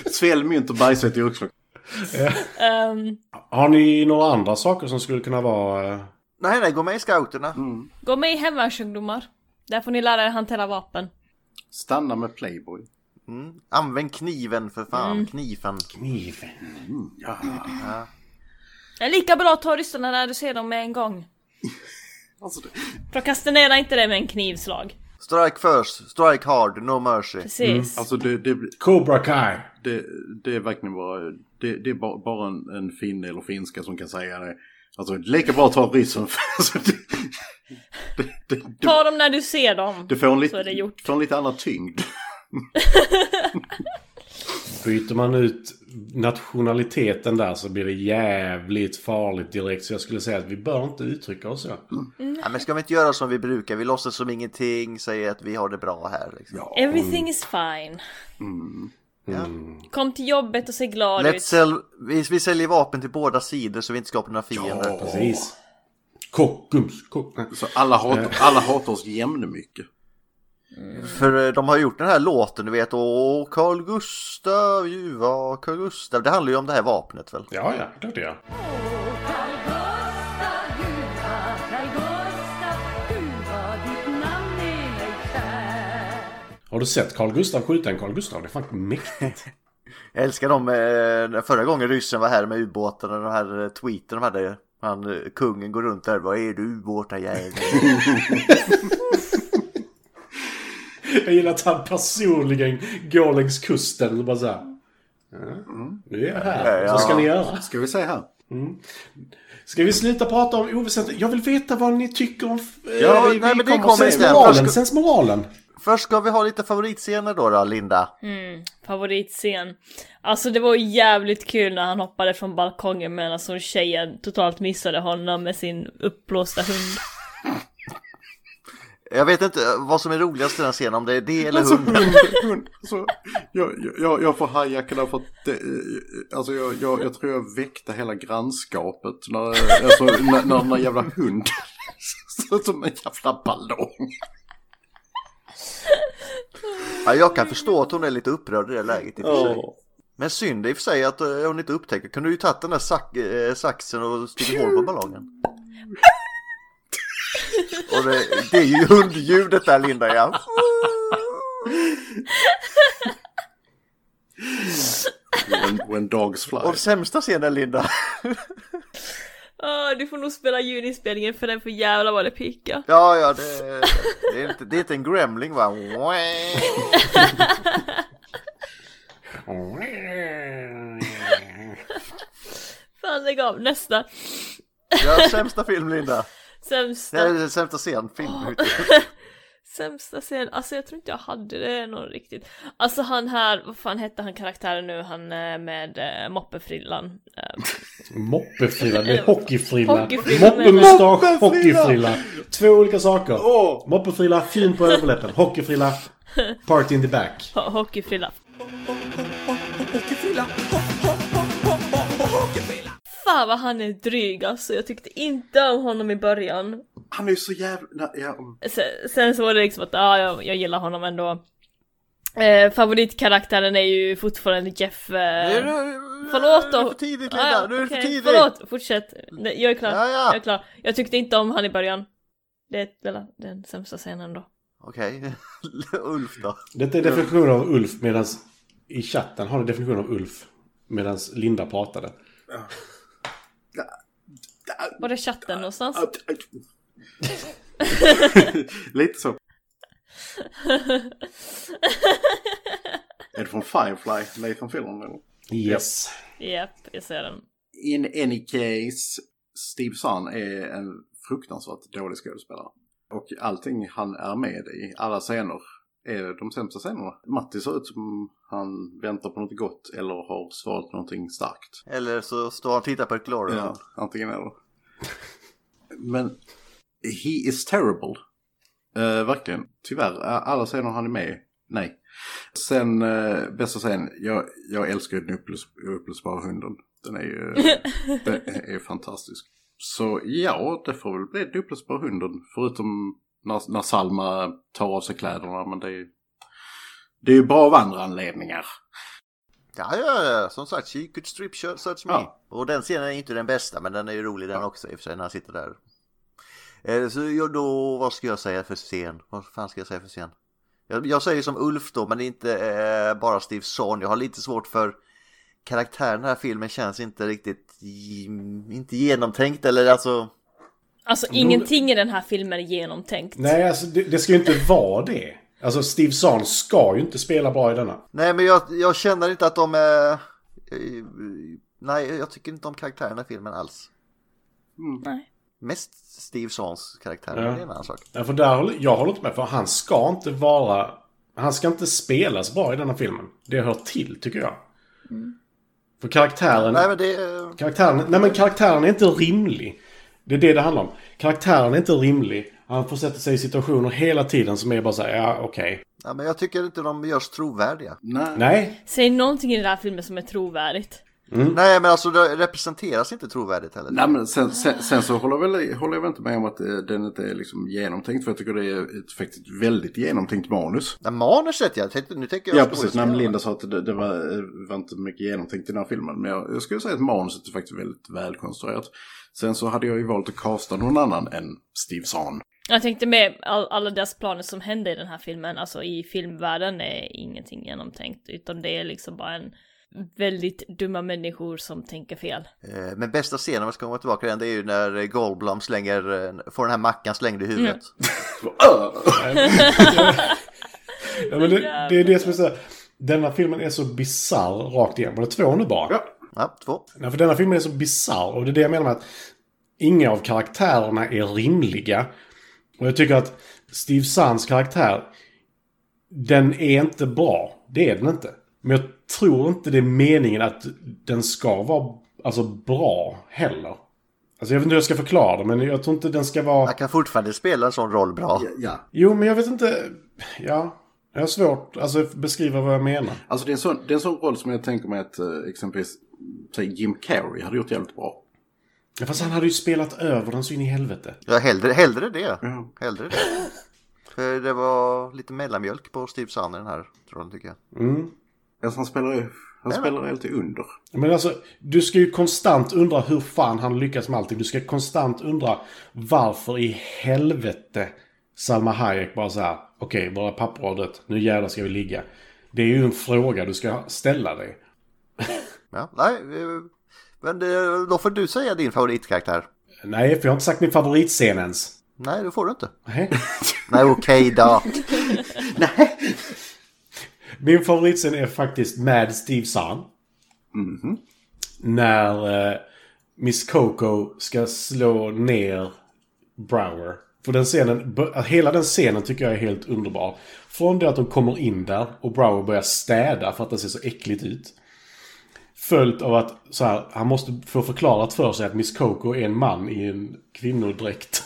(laughs) Svälj mynt och bajsa i ett urklock. (laughs) Ehm, Har ni några andra saker som skulle kunna vara... eh, Nej, nej, gå med i scouterna. gå med i hemvärnsungdomar. Där får ni lära er hantera vapen. Stanna med Playboy. Mm. Använd kniven för fan, Mm. kniven. Kniven. ja. Det är lika bra att ta ryssarna när du ser dem med en gång. (laughs) Alltså det... Prokrastinera inte det med en knivslag. Strike first, strike hard, no mercy. Precis. Alltså det, det, Cobra Kai. det, det är verkligen bara, det, det är bara, bara en, en finne eller finska som kan säga det. Alltså lika bra att ta ryssen. (laughs) Alltså, det, det, det, Ta dem när du ser dem. det får en Så lite, är det gjort. får en lite annan tyngd. (laughs) Byter man ut nationaliteten där så blir det jävligt farligt direkt. Så jag skulle säga att vi bör inte uttrycka oss så. Ja, men ska vi inte göra som vi brukar? Vi låtsas som ingenting, säger att vi har det bra här. Liksom. Everything is fine. Kom till jobbet och se glad Let's ut. sell, vi, vi säljer vapen till båda sidor så vi inte skapar några fiender. Precis. Kockums. Kock. Så alla hatar, alla hatar oss jämnemycket. För eh, de har gjort den här låten, du vet, Åh Carl Gustav, ljuva Carl Gustav. Det handlar ju om det här vapnet väl? Ja, ja, klart det gör. Har du sett Carl Gustav skjuta en Carl Gustav? Det är fan mäktigt. (laughs) Jag älskar dem, eh, förra gången ryssen var här med ubåtarna, den här eh, tweeten de hade. Han, eh, kungen går runt där, vad är du ubåtarjävel? (laughs) Jag gillar att han personligen går längs kusten och bara såhär. Ja, nu är jag här. Ja, Så ska ja. ni göra. Ska vi säga här? Ska vi sluta prata om oväsentligt? Jag vill veta vad ni tycker om... Ja, nej, men det kommer sen. Moralen, sen moralen. Först ska vi ha lite favoritscener då, då Linda. Mm, favoritscen. Alltså det var jävligt kul när han hoppade från balkongen medan så tjejen totalt missade honom med sin uppblåsta hund. (laughs) Jag vet inte vad som är roligast i den scenen, om det är det eller Alltså, hunden. hund, hund, alltså, jag, jag, jag får hajacka för att det, alltså, jag, jag, jag tror jag väckte hela grannskapet när, alltså, när, när den där jävla hunden såg (laughs) ut som en jävla ballong. Ja, jag kan förstå att hon är lite upprörd i det läget i och för sig. Ja. Men synd i och för sig att eh, hon inte upptäcker. Kunde du ju tagit den där sax, eh, saxen och stuckit hål på ballongen. Och det, det är ju hundljudet där Linda ja. When, when dogs fly. Och sämsta scenen Linda. Ah, du får nog spela ljudinspelningen för den för jävla vad det pickar. Ja, ja, det, det, är inte, det är inte en gremling va? Fan lägg av, nästa. Ja, sämsta film Linda. Sämsta. Nej, sämsta scen, film. Sämsta scen, alltså jag tror inte jag hade det någon riktigt. Alltså han här, vad fan hette han karaktären nu, han eh, med äh, moppefrillan. (laughs) Eh, Moppefrilla, det är hockeyfrilla. Hockeyfrilla. Moppemustasch, hockeyfrilla. Två olika saker. Moppefrilla, fin på överläppen. Hockeyfrilla, (laughs) party in the back. ho- hockeyfrilla. Fan vad han är dryg alltså, jag tyckte inte om honom i början. Han är ju så jävla... Ja, mm. Sen, sen så var det liksom att, ja jag, jag gillar honom ändå. Eh, favoritkaraktären är ju fortfarande Jeff... Eh, förlåt då! Nu är det för tidigt Ah, Linda, ja, nu är det för okej, tidigt. Förlåt, fortsätt. Nej, Jag är klar, Ja, ja. jag är klar. Jag tyckte inte om han i början. Det är väl den sämsta scenen då. Okej, (laughs) Ulf då? Detta är definitionen av Ulf medan i chatten har en definition av Ulf. Medan Linda pratade. Var är chatten någonstans? (laughs) Lite så. Är det från Firefly, Nathan Fillion? eller? Yes. Japp, jag ser den. In any case, Steve Zahn är en fruktansvärt dålig skådespelare. Och allting han är med i, alla scener, är de sämsta scenerna. Matti ser ut som han väntar på något gott eller har svalt någonting starkt. Eller så står han och tittar på ett glory. Ja, antingen eller. Men he is terrible. Uh, verkligen. Tyvärr, alla scener han är med, nej. Sen uh, bästa scen, jag, jag älskar ju den upplös- upplösbara hunden. Den är ju (laughs) den är fantastisk. Så ja, det får väl bli den upplösbara hunden. Förutom när, när Salma tar av sig kläderna. Men det är, det är ju bra av andra anledningar. Ja, ja, ja, som sagt, she could strip search me. Ja. Och den scenen är inte den bästa, men den är ju rolig den också i och för sig när han sitter där. Eh, Så jag då, vad ska jag säga för scen? Vad fan ska jag säga för scen? Jag, jag säger som Ulf då, men inte eh, bara Steve Zahn. Jag har lite svårt för karaktären i den här filmen känns inte riktigt inte genomtänkt eller alltså. Alltså ingenting i den här filmen är genomtänkt. Nej, alltså det, det ska ju inte vara det. Alltså Steve Zahn ska ju inte spela bra i denna. Nej, men jag, jag känner inte att de är... Nej, jag tycker inte om karaktärerna i filmen alls. Nej. Mest Steve Zahns karaktär, Ja. det är en annan sak. Ja, för där, håller- jag håller inte med, för han ska inte vara... Han ska inte spelas bra i denna filmen. Det hör till, tycker jag. För karaktären... Nej, men det... Karaktären, nej men karaktären är inte rimlig. Det är det det handlar om. Karaktären är inte rimlig. Han får sätta sig i situationer hela tiden som är bara så här, ja okej. Ja, men jag tycker inte de görs trovärdiga. Nej. Nej. Säg någonting i den här filmen som är trovärdigt. Nej, men alltså det representeras inte trovärdigt heller. Nej men sen, sen, sen så håller jag, väl, håller jag väl inte med om att eh, den inte är liksom genomtänkt. För jag tycker det är ett faktiskt väldigt genomtänkt manus. Ja, manuset ja, tänkte, nu tänker jag Ja precis, när Linda sa att det, det var, var inte mycket genomtänkt i den här filmen. Men jag, jag skulle säga att manuset är faktiskt väldigt välkonstruerat. Sen så hade jag ju valt att casta någon annan än Steve Zahn. Jag tänkte med all, alla deras planer som hände i den här filmen, alltså i filmvärlden är ingenting genomtänkt, utan det är liksom bara en väldigt dumma människor som tänker fel. Eh, Men bästa scenen, om jag ska komma tillbaka till den, det är ju när Goldblum slänger, eh, får den här mackan slängd i huvudet. Ja, men det, (laughs) det är det som är så här, Denna filmen är så bizarr rakt igen. Var det två nu bara? Ja. Ja, två. Nej, för denna filmen är så bizarr. Och det är det jag menar med att inga av karaktärerna är rimliga. Och jag tycker att Steve Zahns karaktär, den är inte bra. Det är den inte. Men jag tror inte det är meningen att den ska vara alltså, bra heller. Alltså jag vet inte hur jag ska förklara det, men jag tror inte den ska vara... Han kan fortfarande spela en sån roll bra. Ja. Jo, men jag vet inte... Ja, jag har svårt alltså, att beskriva vad jag menar. Alltså det är en sån, det är en sån roll som jag tänker mig att eh, exempelvis Jim Carrey hade gjort jävligt bra. Ja, fast han hade ju spelat över den så in i helvete. Ja, hellre, hellre det. Ja. Hellre det. (laughs) För det var lite mellanmjölk på Steve Zahn i den här rollen tycker jag. Mm. Alltså han spelar ju, han Nej, spelar alltid under. Men alltså, du ska ju konstant undra hur fan han lyckas med allting. Du ska konstant undra varför i helvete Salma Hayek bara så här. Okej, våra papper har dött. Nu jävlar ska vi ligga. Det är ju en fråga du ska ställa dig. Ja, nej, eh, men det, då får du säga din favoritkaraktär. Nej, för jag har inte sagt min favoritscen ens. Nej, det får du inte. Nej. (laughs) Nej, okej då. (laughs) Min favoritscen är faktiskt med Steve Zahn. Mhm. När eh, Miss Coco ska slå ner Brower. För den scenen, hela den scenen tycker jag är helt underbar. Från det att de kommer in där och Brower börjar städa för att det ser så äckligt ut. Följt av att så här, han måste få förklarat för sig att Miss Coco är en man i en kvinnodräkt.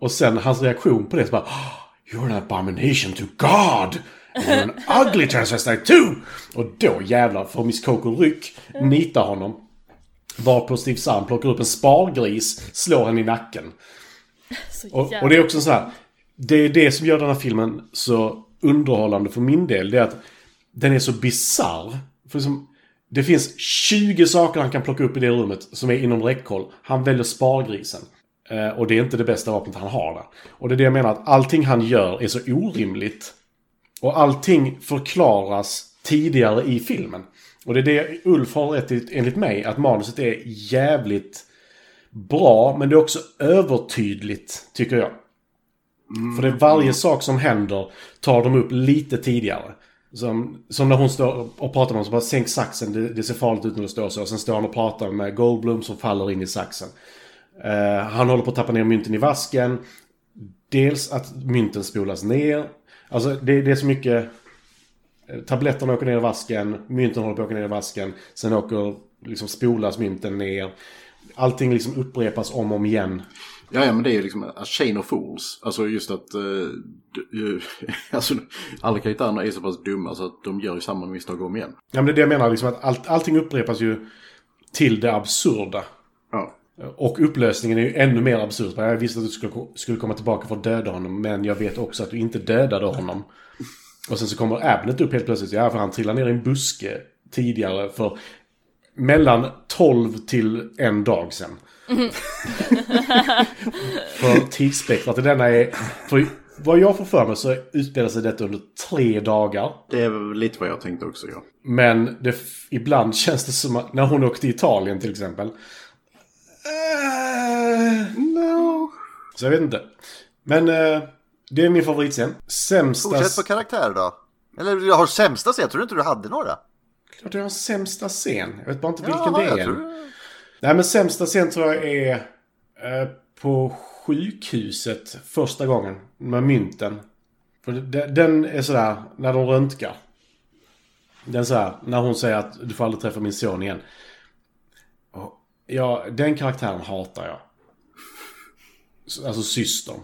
Och sen hans reaktion på det så bara "Oh, You're an abomination to God! And You're an ugly transvestite too! Och då jävlar får Miss Coco ryck, nitar honom. Varpå Steve Zahn plockar upp en spargris, slår henne i nacken. Och, och det är också så här. Det är det som gör den här filmen så underhållande för min del. Det är att den är så bizarr. För liksom, det finns 20 saker han kan plocka upp i det rummet som är inom räckhåll. Han väljer spargrisen. Eh, och det är inte det bästa vapnet han har där. Och det är det jag menar att allting han gör är så orimligt. Och allting förklaras tidigare i filmen. Och det är det Ulf har rätt i, enligt mig, att manuset är jävligt bra, men det är också övertydligt, tycker jag. För det är varje sak som händer tar de upp lite tidigare. Som, som när hon står och pratar med honom så bara sänk saxen, det, det ser farligt ut när du står så. Sen står han och pratar med Goldblum som faller in i saxen. Uh, han håller på att tappa ner mynten i vasken. Dels att mynten spolas ner. Alltså det, det är så mycket... Eh, tabletterna åker ner i vasken, mynten håller på att åka ner i vasken. Sen åker, liksom spolas mynten ner. Allting liksom upprepas om och om igen. Ja, ja, men det är ju liksom a chain of fools. Alltså just att... Uh, (laughs) alltså, alla karaktärerna är så pass dumma så att de gör ju samma misstag om igen. Ja men det är det jag menar, liksom att allt, allting upprepas ju till det absurda. Ja. Och upplösningen är ju ännu mer absurd. Jag visste att du skulle, skulle komma tillbaka för att döda honom, men jag vet också att du inte dödade honom. Och sen så kommer Abnett upp helt plötsligt. Ja, för han trillade ner i en buske tidigare för mellan 12 till en dag sen. (laughs) för tidsspektrat i denna är... För vad jag får för mig så utspelar sig detta under tre dagar. Det är lite vad jag tänkte också, ja. Men det, ibland känns det som att när hon åkte till Italien till exempel. no. Så jag vet inte. Men eh, det är min favoritscen. Sämsta... Fortsätt på karaktär då. Eller jag har sämsta scen, tror du inte du hade några? Klart jag har sämsta scen. Jag vet bara inte vilken Jaha, det jag är. tror- Nej men sämsta scen tror jag är eh, på sjukhuset första gången. Med mynten. För den är sådär, när de röntgar. Den är sådär, när hon säger att du får aldrig träffa min son igen. Och, ja, den karaktären hatar jag. Alltså systern.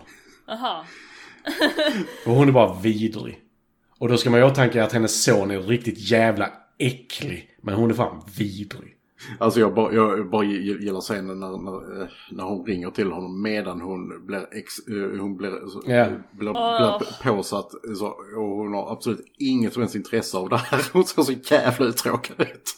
Aha. (laughs) Och hon är bara vidrig. Och då ska man ju åtanke att hennes son är riktigt jävla äcklig. Men hon är fan vidrig. Alltså jag bara, jag bara gillar scenen när, när, eh, när hon ringer till honom medan hon blir, ex, eh, hon blir, så, Ja. blir, blir påsatt. Så, och hon har absolut inget som helst intresse av det här. (laughs) Hon ser så jävla uttråkad ut.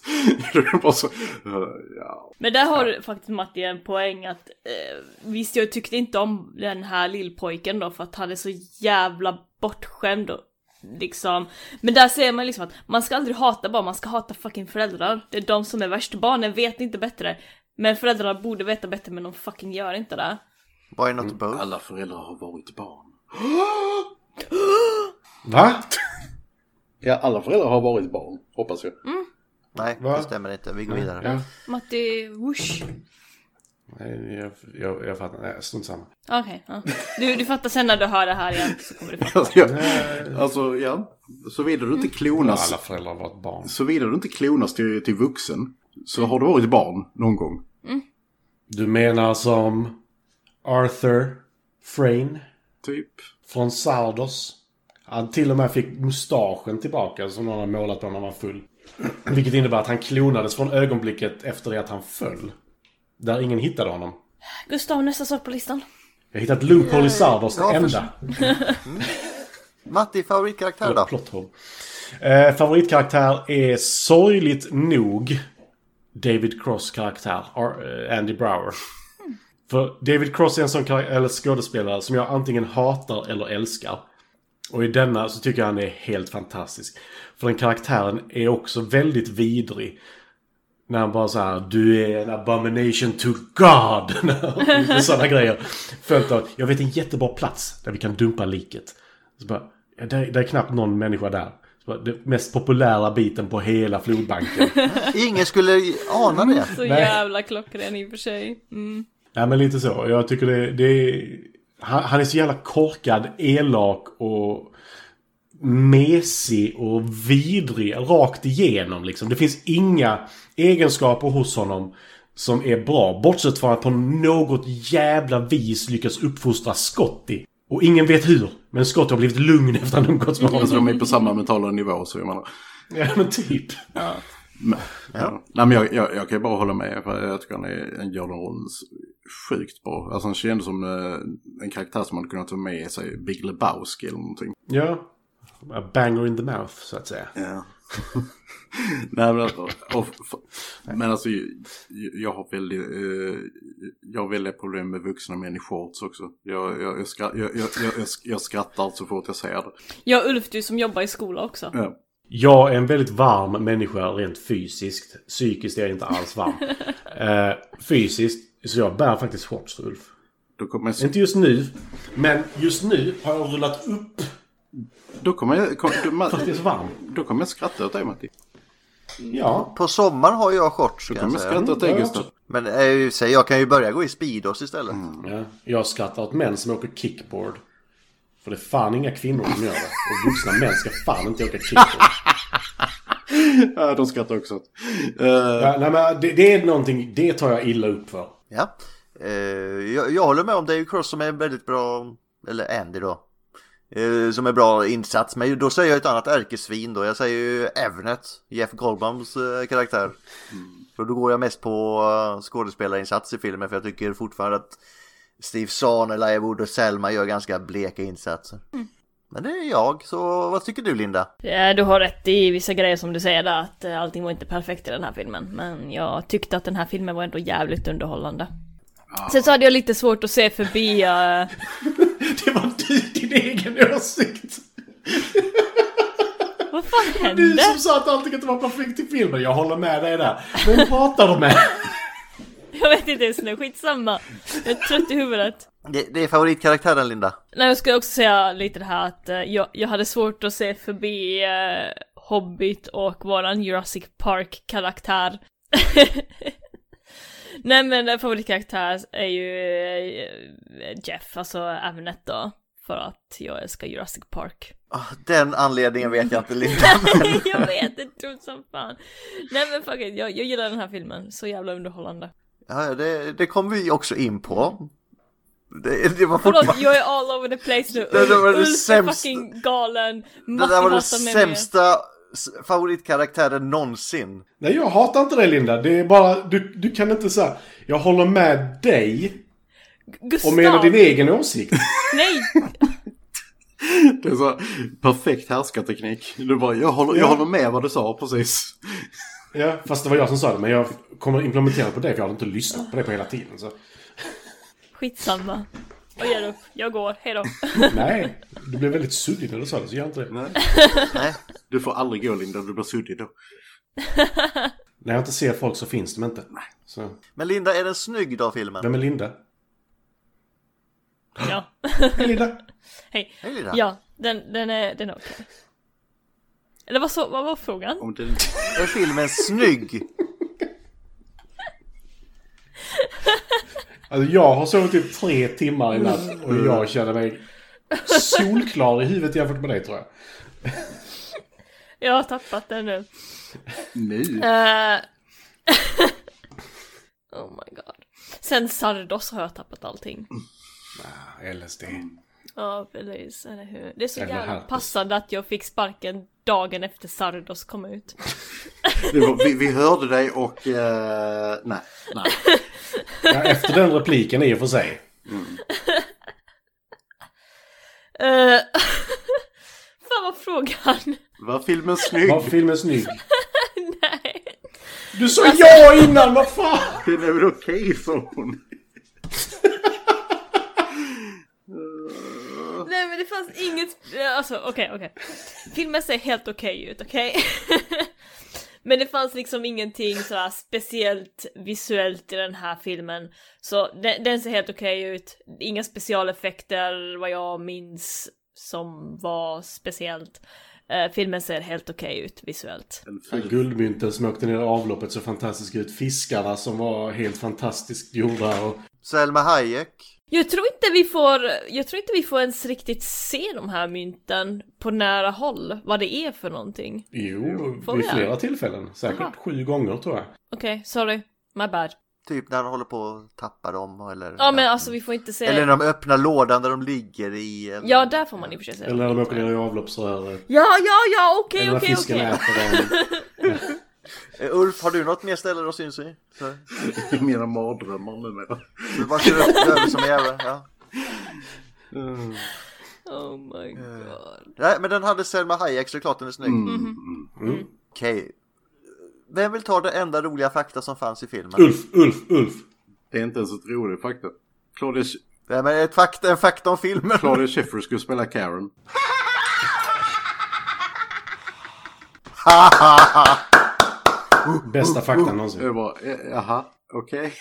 (laughs) Så, eh, ja. Men där har du faktiskt Matti en poäng att eh, visst jag tyckte inte om den här lillpojken då för att han är så jävla bortskämd och liksom. Men där ser man liksom att man ska aldrig hata barn, man ska hata fucking föräldrar. Det är de som är värst. Barnen vet inte bättre. Men föräldrarna borde veta bättre men de fucking gör inte det. Why not both? Alla föräldrar har varit barn. (gasps) Va? (gasps) Ja, alla föräldrar har varit barn, hoppas jag. Nej, Va? det stämmer inte. Vi går vidare. Ja. Matti, whoosh. Nej, jag, jag, jag fattar. Nej, strunt samma. Okej, ja. du, du fattar sen när du hör det här igen så kommer du (laughs) fatta. Alltså, ja, alltså, ja. Såvida du inte klonas. Alla föräldrar har varit barn. Såvida du inte klonas till, till vuxen. Så har du varit barn någon gång. Du menar som Arthur Frayne Typ. från Sardos? Han till och med fick mustaschen tillbaka som någon hade målat på när han var full. Vilket innebär att han klonades från ögonblicket efter det att han föll. Där ingen hittade honom. Gustav, nästa sak på listan. Jag har hittat loophole i Sardos, det enda. Matti, favoritkaraktär då? Eh, favoritkaraktär är sorgligt nog David Cross karaktär, Ar- eh, Andy Brower. För David Cross är en sån eller skådespelare som jag antingen hatar eller älskar. Och i denna så tycker jag han är helt fantastisk. För den karaktären är också väldigt vidrig. När han bara så här, du är en abomination to God. (laughs) Sådana grejer. Följt av, jag vet en jättebra plats där vi kan dumpa liket. Så bara, ja, där, där är knappt någon människa där. Så bara, det mest populära biten på hela flodbanken. (laughs) Ingen skulle ana det. Så Nej. jävla klockren i och för sig. Mm. Ja men lite så. Jag tycker det, det är... Han, han är så jävla korkad, elak och mesig och vidrig rakt igenom liksom. Det finns inga egenskaper hos honom som är bra. Bortsett från att på något jävla vis lyckas uppfostra Scotty. Och ingen vet hur. Men Scotty har blivit lugn efter att han umgåtts med Alltså de honom. är på samma mentala nivå så jag menar. Ja men typ. Men, ja. Nej men jag, jag, jag kan ju bara hålla med. För jag tycker han är en gör den rollen s- sjukt bra. Alltså han kändes som eh, en karaktär som man kunnat ta med sig Big Lebowski eller någonting. Ja. A banger in the mouth så att säga. Ja. (laughs) Nej, men, och, och, men alltså jag, har väldigt, eh, jag har väldigt problem med vuxna män i shorts också. Jag, jag, jag, skra, jag, jag, jag, jag, skrattar så fort jag ser det. Ja, Ulf, du som jobbar i skola också. Ja. Jag är en väldigt varm människa rent fysiskt. Psykiskt är jag inte alls varm. (laughs) eh, fysiskt, så jag bär faktiskt shorts, Ulf. Då kommer jag... Inte just nu, men just nu har jag rullat upp. Då kommer jag... Kom, du, man, För att det är så varmt. Då kommer jag skratta åt dig Matti. Ja. På sommaren har jag shorts Då kommer jag skratta åt dig Mm, Gustav. Men säg, jag kan ju börja gå i Speedos istället. Ja, jag skrattar åt män som åker kickboard. För det är fan inga kvinnor som gör det. Och vuxna män ska fan inte åka kickboard. (laughs) Ja, de skrattar också åt. Eh, Ja, nej, men det, det är någonting, det tar jag illa upp för. Ja. Eh, jag, jag håller med om Dave Cross som är väldigt bra, eller Andy då. Eh, som är bra insats, men då säger jag ett annat ärkesvin då. Jag säger ju Evnet, Jeff Goldblums eh, karaktär. För då går jag mest på uh, skådespelarinsats i filmen för jag tycker fortfarande att Steve Zahn, Elijah Wood och Selma gör ganska bleka insatser. Men det är jag, så vad tycker du Linda? Ja, du har rätt i vissa grejer som du säger där, att eh, allting var inte perfekt i den här filmen. Men jag tyckte att den här filmen var ändå jävligt underhållande. Sen så hade jag lite svårt att se förbi... eh, (laughs) Det var du, din egen åsikt. (laughs) vad fan Du hände? som sa att allting inte var perfekt i filmen. Jag håller med dig där. Vem pratar du med? (laughs) Jag vet inte ens nu, skitsamma. Jag är trött i huvudet. Det, det är favoritkaraktären Linda. Nej, jag skulle också säga lite det här att eh, jag, jag hade svårt att se förbi eh, Hobbit och våran Jurassic Park-karaktär. Nej men favoritkaraktär är ju eh, Jeff, alltså Avnet då. För att jag älskar Jurassic Park. Ah, Den anledningen vet jag inte (laughs) Linda. Men... jag vet, det dumt som fan. Nej men it, jag, jag gillar den här filmen. Så jävla underhållande. Ja, det, det kommer vi också in på. Det, det var Förlåt, fortfarande... jag är all over the place nu. Det där var det Ulf är sämsta- fucking galen. Det Matti där var det sämsta favoritkaraktären någonsin. Nej, jag hatar inte dig Linda. Det är bara, du, du kan inte säga. Jag håller med dig Gustav! och menar din egen åsikt. (laughs) Nej! Det är så perfekt härskarteknik. Du bara, jag håller, jag Ja. håller med vad du sa precis. Ja, fast det var jag som sa det. Men jag kommer implementera på det för jag hade inte lyssnat på det på hela tiden. Så. Skitsamma. Jag ger upp. Jag går. Hejdå. (laughs) Nej, du blev väldigt suddig när du sa det så gör inte det. Nej. Nej. Du får aldrig gå Linda, du blir suddig då. (laughs) När jag inte ser folk så finns de inte. Så. Men Linda, är den snygg då filmen? Vem är Linda? Ja. (gasps) Hej Linda! (laughs) Hej. Hej Linda. Ja, den, den är, den är okej. Eller vad, så, vad var frågan? Om det... Är filmen snygg? Alltså jag har sovit typ tre timmar i natt och jag känner mig solklar i huvudet jämfört med dig tror jag. Jag har tappat den nu. Nu? Eh, (laughs) oh my god. Sen Sardos har jag tappat allting. Ah, LSD. Ja, precis. Eller hur? Det är så Eller jävla herpes. passande att jag fick sparken dagen efter Sardos kom ut. (laughs) Det var, vi, vi hörde dig och... eh, nej. nej. Ja, efter den repliken i och för sig. Uh, (laughs) (laughs) fan vad frågan? Var filmen snygg? Var filmen snygg? Nej. Du sa ja innan, vad fan! Den är väl okej, sa hon. Nej men det fanns inget, alltså okej okej. Filmen ser helt okej ut, okej? (laughs) men det fanns liksom ingenting sådär speciellt visuellt i den här filmen. Så den, den ser helt okej ut. Inga specialeffekter vad jag minns som var speciellt. Eh, filmen ser helt okej ut visuellt. Guldmynten som åkte ner i avloppet så fantastiskt ut. Fiskarna som var helt fantastiskt gjorda. Och... Selma Hayek. Jag tror inte vi får, jag tror inte vi får ens riktigt se de här mynten på nära håll, vad det är för någonting. Jo, Får vid vi flera tillfällen. Säkert Aha. sju gånger tror jag. Okej, sorry. My bad. Typ när han håller på att tappa dem eller... Ja men alltså vi får inte se... Eller när de öppnar lådan där de ligger i... en- Ja, där får man i och för sig se. Eller när de åker ner i avloppsröret. Ja, ja, ja, okej, Eller när okej, fisken okej. äter dem. (laughs) Eh, Ulf, har du något mer ställe de syns i? (laughs) Mina mardrömmar numera. du bara kör upp över som en jävla... Ja. Mm. Oh my god. Nej, men den hade Selma Hayek så det är klart den är snygg. Mm. Mm. Okej. Vem vill ta det enda roliga fakta som fanns i filmen? Ulf, Ulf, Ulf. Det är inte ens ett roligt fakta. Claudia, Nej, men ett fakta, en fakta om filmen. Claudia Schiffer skulle spela Karen. (laughs) (laughs) Bästa faktan någonsin. Jag bara, eh, jaha, okej.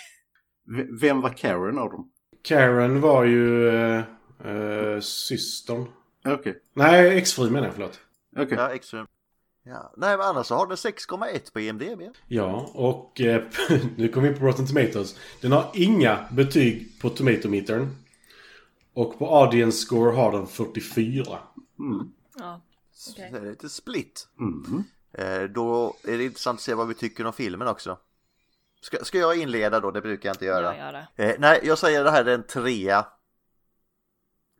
V- Vem var Karen av dem? Karen var ju äh, äh, systern. Okej. Nej, exfru menar jag, förlåt. Okej. Ja, extra. Ja. Nej, men annars så har den 6,1 på IMDB. Ja, och eh, (laughs) nu kommer vi in på Rotten Tomatoes. Den har inga betyg på Tomatometern. Och på Audience Score har den 44. Ja, Så okej. det är lite split. Mm. Eh, då är det intressant att se vad vi tycker om filmen också. Ska, ska jag inleda då? Det brukar jag inte göra. Ja, gör det. Eh, nej, jag säger det här är en trea.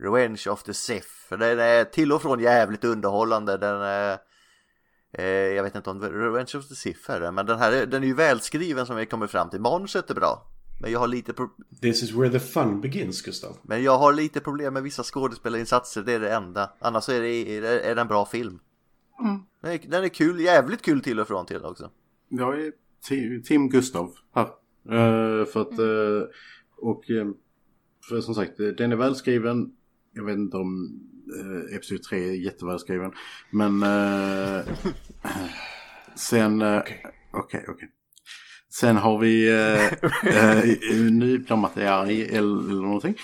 Revenge of the Sith. För Den är till och från jävligt underhållande. Den är... Eh, jag vet inte om Revenge of the Sith är det, men den här är, den är ju välskriven som vi kommer fram till. Manuset är bra. Men jag har lite This is where the fun begins, Gustav. men jag har lite problem med vissa skådespelarinsatser, det är det enda. Annars är det, är det, är det en bra film. Den, är, den är kul, jävligt kul till och från till också. Jag är Ti- Tim Gustav här. Eh, för att, eh, och eh, för som sagt, den är välskriven. Jag vet inte om uh, Episod 3 är jättevälskriven. Men eh, sen, okej, okej. Sen har vi, uh, uh, arg eller, någonting.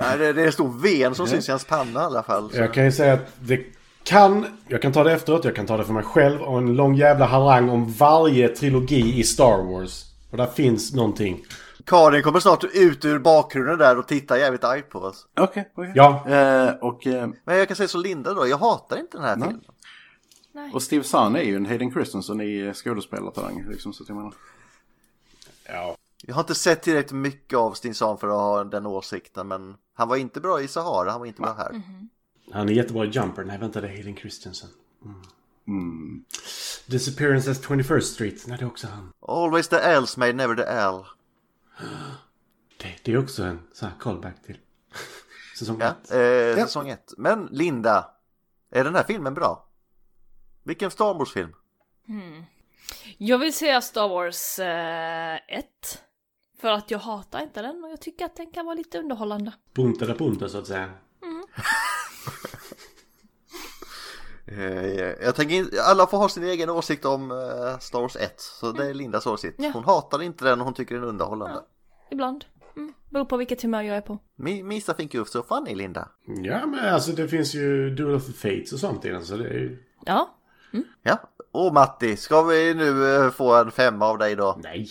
Nej, det, det är en stor ven som syns i hans panna i alla fall. Så. Jag kan ju säga att det kan, jag kan ta det efteråt, jag kan ta det för mig själv och en lång jävla harang om varje trilogi i Star Wars. Och där finns någonting. Karin kommer snart ut ur bakgrunden där och tittar jävligt argt på oss. Okej, okej. Ja. Eh, och, eh, Men jag kan säga så Linda då, jag hatar inte den här Nej. filmen. och Steve Zahn är ju en Hayden Christensen i skådespelartalang. Liksom, så att jag menar. Ja. Jag har inte sett tillräckligt mycket av Stin Zahn för att ha den åsikten, men han var inte bra i Sahara, han var inte bra här. Han är jättebra i Jumper. Nej, vänta, det är Hayden Christensen. Mm. Mm. Disappearance at 21st Street. Nej, det är också han. Always the else made never the L. (gasps) Det, det är också en sån här callback till (laughs) säsong Ja, ett. eh, säsong ett. Men Linda, är den här filmen bra? Vilken Star Wars-film? Jag vill säga Star Wars 1. för att jag hatar inte den och jag tycker att den kan vara lite underhållande. Punta da punta, så att säga. Eh, (laughs) (laughs) jag tänker alla får ha sin egen åsikt om eh, Star Wars 1, så det är Lindas åsikt. Ja. Hon hatar inte den och hon tycker den är underhållande. Ibland. Mm. Beror på vilket humör jag är på. Mi, Misa think you're so funny, Linda. Ja, men alltså det finns ju Duel of the Fates och sånt i den, så det är ju... Ja. Ja, och Matti, ska vi nu eh, få en femma av dig då? Nej.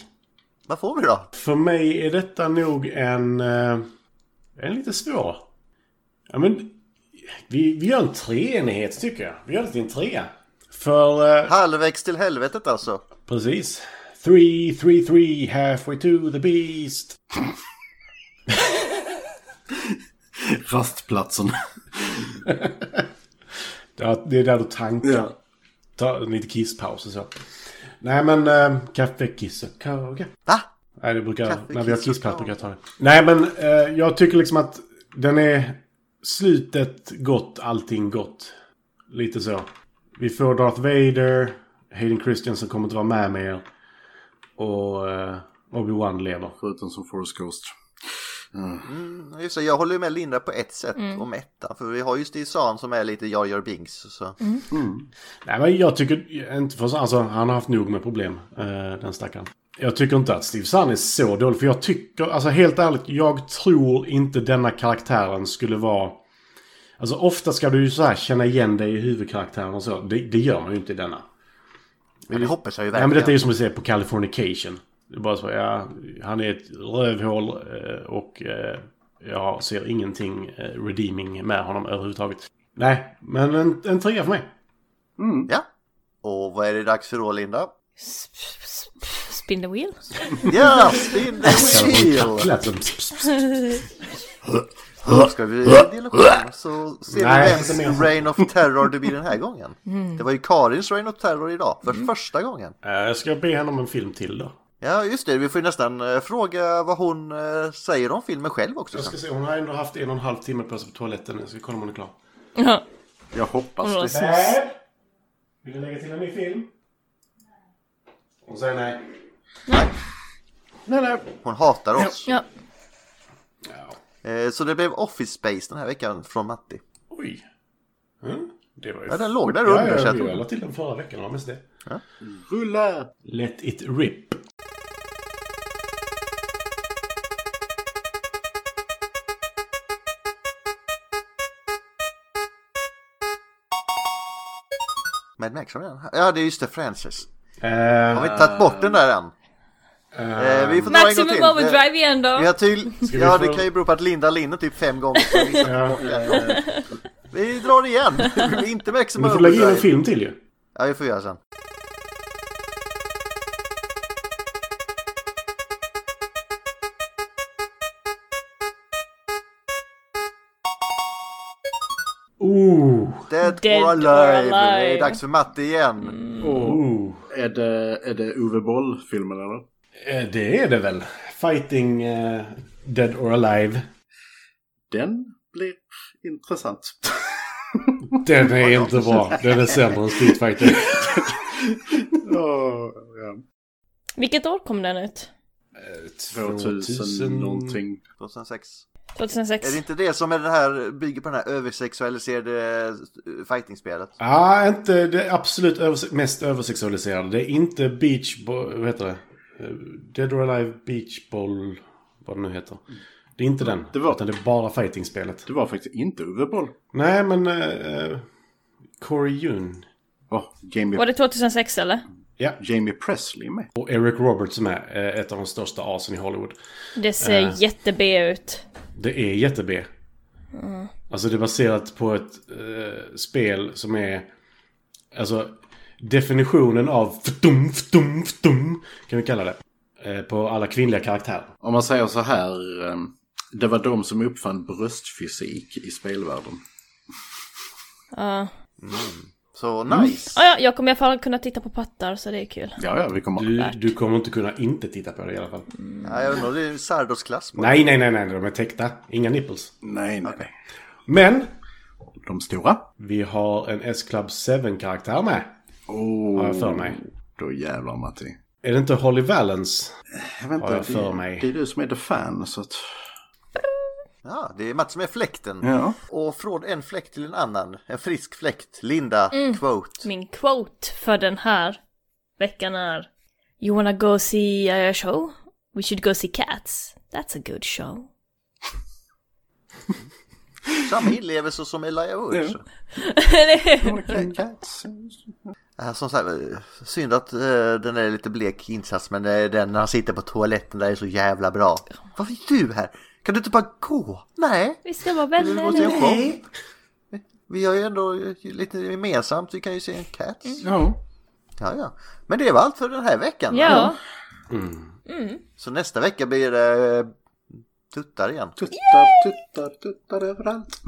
Vad får vi då? För mig är detta nog en... eh, En lite svår. Ja, men... Vi, vi gör en treenighet tycker jag. Vi gör det till en trea. För... eh, Halvvägs till helvetet alltså. Precis. Three, three, three, halfway to the beast. (laughs) Rastplatsen. (laughs) Det är där du tankar. Ja. Ta en liten kisspaus och så. Nej men, äh, kaffe, kiss och kaka. Va? Nej, det brukar, Kaffe, när vi har kisspaus brukar jag ta det. Nej men, eh, jag tycker liksom att den är slutet gott, allting gott. Lite så. Vi får Darth Vader, Hayden Christensen kommer inte vara med mer. Och eh, Obi-Wan lever. Förutom som Forrest Ghost. Mm. Mm, just det, jag håller med Linda på ett sätt Mm. om ettan. För vi har ju Steve Zahn som är lite Jar Jar Binks. Så. Nej men jag tycker inte för alltså han har haft nog med problem, eh, den stackaren. Jag tycker inte att Steve Zahn är så dålig, för jag tycker, alltså helt ärligt, jag tror inte denna karaktären skulle vara... Alltså ofta ska du ju så här känna igen dig i huvudkaraktären och så. Det, det gör man ju inte i denna. Men det hoppas jag ju verkligen. men detta är ju som att se på Californication. Det är bara så, ja, han är ett rövhål eh, och eh, jag ser ingenting eh, redeeming med honom överhuvudtaget. Nej, men en, en trea för mig. Ja. Och vad är det dags för då Linda? Spin the wheel. (laughs) Ja, spin the wheel! Då ska vi dela upp så ser vi inte vems. Reign of Terror det blir den här gången. Mm. Det var ju Karins Reign of Terror idag, för första gången. Eh, Jag ska be henne om en film till då. Ja, just det. Vi får ju nästan eh, fråga vad hon eh, säger om filmen själv också. Jag ska se, hon har ändå haft en och en halv timme på sig på toaletten. Jag ska kolla om hon är klar. Ja. Jag hoppas det. Vill du lägga till en ny film? Hon säger nej. Nej, nej. Hon hatar oss. Ja. Eh, Så det blev Office Space den här veckan från Matti. Oj. Mm. Det var ju... Ja, den låg där ja, under, ja, så jag vi trodde- la till den förra veckan, det var mest det. Ja. Rulla! Let it rip. Mad Max har vi den? Ja, det är just det, Francis. Uh, Har vi inte tagit bort den där än? Eh, vi får dra en gång till. overdrive igen då. Vi har till... vi Ja, det kan ju bero på att Linda linner typ fem gånger. vi Ja. Vi drar igen. Det blir inte Maximum Du får lägga in en overdrive. film till ju. Ja, vi får göra sen. Ooh. Dead, Dead or or alive. Det är Alive. dags för matte igen. Ooh. Är det, är det Uwe Boll-filmen eller? Eh, Det är det väl. Fighting eh, Dead or Alive. Den blir intressant. (laughs) Den är inte bra. Den är sämre än Street Fighter. (laughs) Åh, ja. Vilket år kom den ut? 2000 någonting. 2006. 2006? Är det inte det som är det här, bygger på den här översexualiserade eh, fightingspelet? Ja, inte det absolut överse- mest översexualiserade. Det är inte Beach... Vad heter det? Eh, Dead or Alive Beach Ball... Vad det nu heter. Det är inte den. Det var- Utan det är bara fighting-spelet. Det var faktiskt inte Uwe Boll. Nej, men... Uh, Corey Yun. Oh, Jamie, Var det 2006 eller? Ja. Jamie Presley med. Och Eric Roberts som är eh, ett av de största asen i Hollywood. Det ser Eh. jätte-B ut. Det är jätte-B. Mm. Alltså det är baserat på ett eh, spel som är... Alltså definitionen av ftum, ftum, ftum kan vi kalla det. Eh, på alla kvinnliga karaktärer. Om man säger så här. eh, Det var de som uppfann bröstfysik i spelvärlden. Ja. Så nice. Ah, ja, jag kommer i alla fall kunna titta på pattar så det är kul. Ja, ja, vi kommer... Du, du kommer inte kunna inte titta på det i alla fall. Ja, jag undrar det är Sardos klass på Nej, nej, nej, nej, de är täckta. Inga nipples. Nej, nej, nej. Men De stora? vi har en S-Club 7-karaktär med. Oh, Har jag för mig. Då jävlar Matti. Är det inte Holly Valance? Jag vet inte, Har jag för det, mig. det är du som är the fan så att... Ja, det är Mats som är fläkten. Ja. Och från en fläkt till en annan. En frisk fläkt. Linda, Mm. quote. Min quote för den här veckan är You wanna go see a show? We should go see cats. That's a good show. Samma inlevelse som Elijah (laughs) Wood. Cats. Som sagt, eh, synd att eh, den är lite blek insats men eh, den när han sitter på toaletten där är så jävla bra. Vad vill du här? Kan du inte bara gå? Nej. Vi ska vara vänner nu. show. Vi har ju ändå lite gemensamt. Vi kan ju se en Cats. Ja. Ja, ja. Men det var allt för den här veckan. Ja. Så nästa vecka blir det tuttar igen. Tuttar, tuttar, tuttar överallt.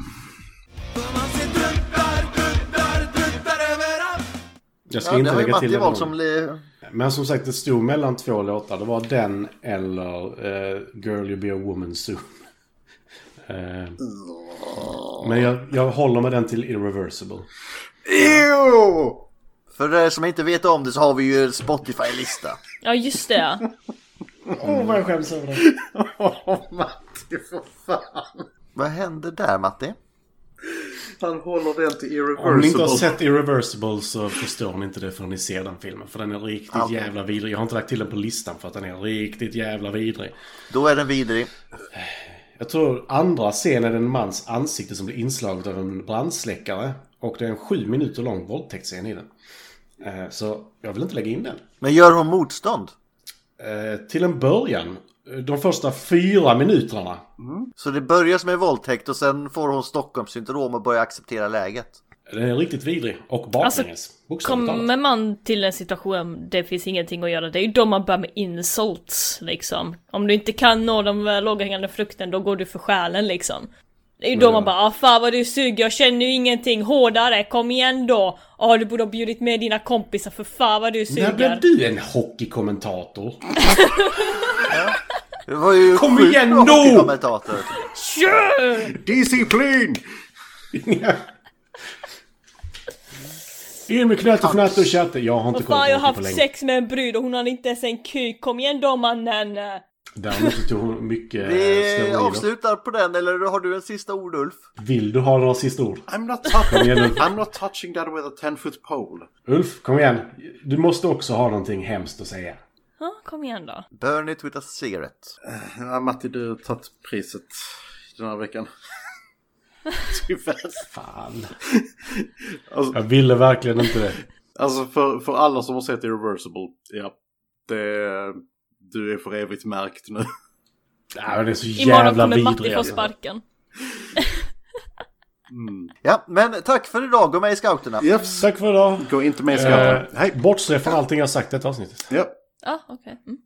Jag ska Ja, det inte lägga till gång. som... le- Men som sagt, det stod mellan två låtar. Det var den eller eh, Girl You Be A Woman Soon. (laughs) Eh, men jag, jag håller med den till Irreversible. Ew! För er som inte vet om det så har vi ju en Spotify-lista. Ja, just det ja. Åh, oh, vad jag skäms över det. (laughs) Åh, Matti, för fan. Vad hände där Matti? Han håller den till Om ni inte har irreversible. sett Irreversible så förstår ni inte det förrän ni ser den filmen. För den är riktigt Okej. jävla vidrig. Jag har inte lagt till den på listan för att den är riktigt jävla vidrig. Då är den vidrig. Jag tror andra scenen är en mans ansikte som blir inslaget av en brandsläckare. Och det är en sju minuter lång våldtäktsscen i den. Eh, Så jag vill inte lägga in den. Men gör hon motstånd? Eh, till en början, de första fyra minuterna. Så det börjar som en våldtäkt och sen får hon Stockholmssyndrom och börjar acceptera läget. Den är riktigt vidrig. Och baklänges. talat. Kommer man till en situation det finns ingenting att göra, det är ju då man börjar med insults liksom. Om du inte kan nå de eh, låghängande frukten, då går du för själen liksom. Det är ju då man bara ah, fan vad du suger, jag känner ju ingenting, hårdare, kom igen då! Ja du borde ha bjudit med dina kompisar för fan vad du När suger. blev du en hockeykommentator? Det var ju Kom igen hockeykommentator. Kör! Disciplin! In med knöt och fnatt och chatte. Jag har inte kollat fan jag har på på haft sex med en brud och hon hade inte ens en kuk, kom igen då mannen! Däremot tog hon mycket Vi steroider. avslutar på den, eller har du en sista ord Ulf? Vill du ha några sista ord? I'm not, igen. I'm not touching that with a 10 foot pole. Ulf, kom igen. Du måste också ha någonting hemskt att säga. Ja, kom igen då. Burn it with a cigarette. Ja, Matti, du har tagit priset den här veckan. (laughs) Tyvärr. Fan. Alltså, Jag ville verkligen inte det. alltså för, för alla som har sett Irreversible, ja. Det, du är för evigt märkt nu. (laughs) Ja, det är så Imorgon jävla kommer Matti få sparken. (laughs) Ja, men tack för idag. Gå med i scouterna. Yes. Tack för idag. Gå inte med i scouterna. Eh, Hej, bortse från allting jag sagt i detta avsnittet. Ja. Ja, okej. Mm.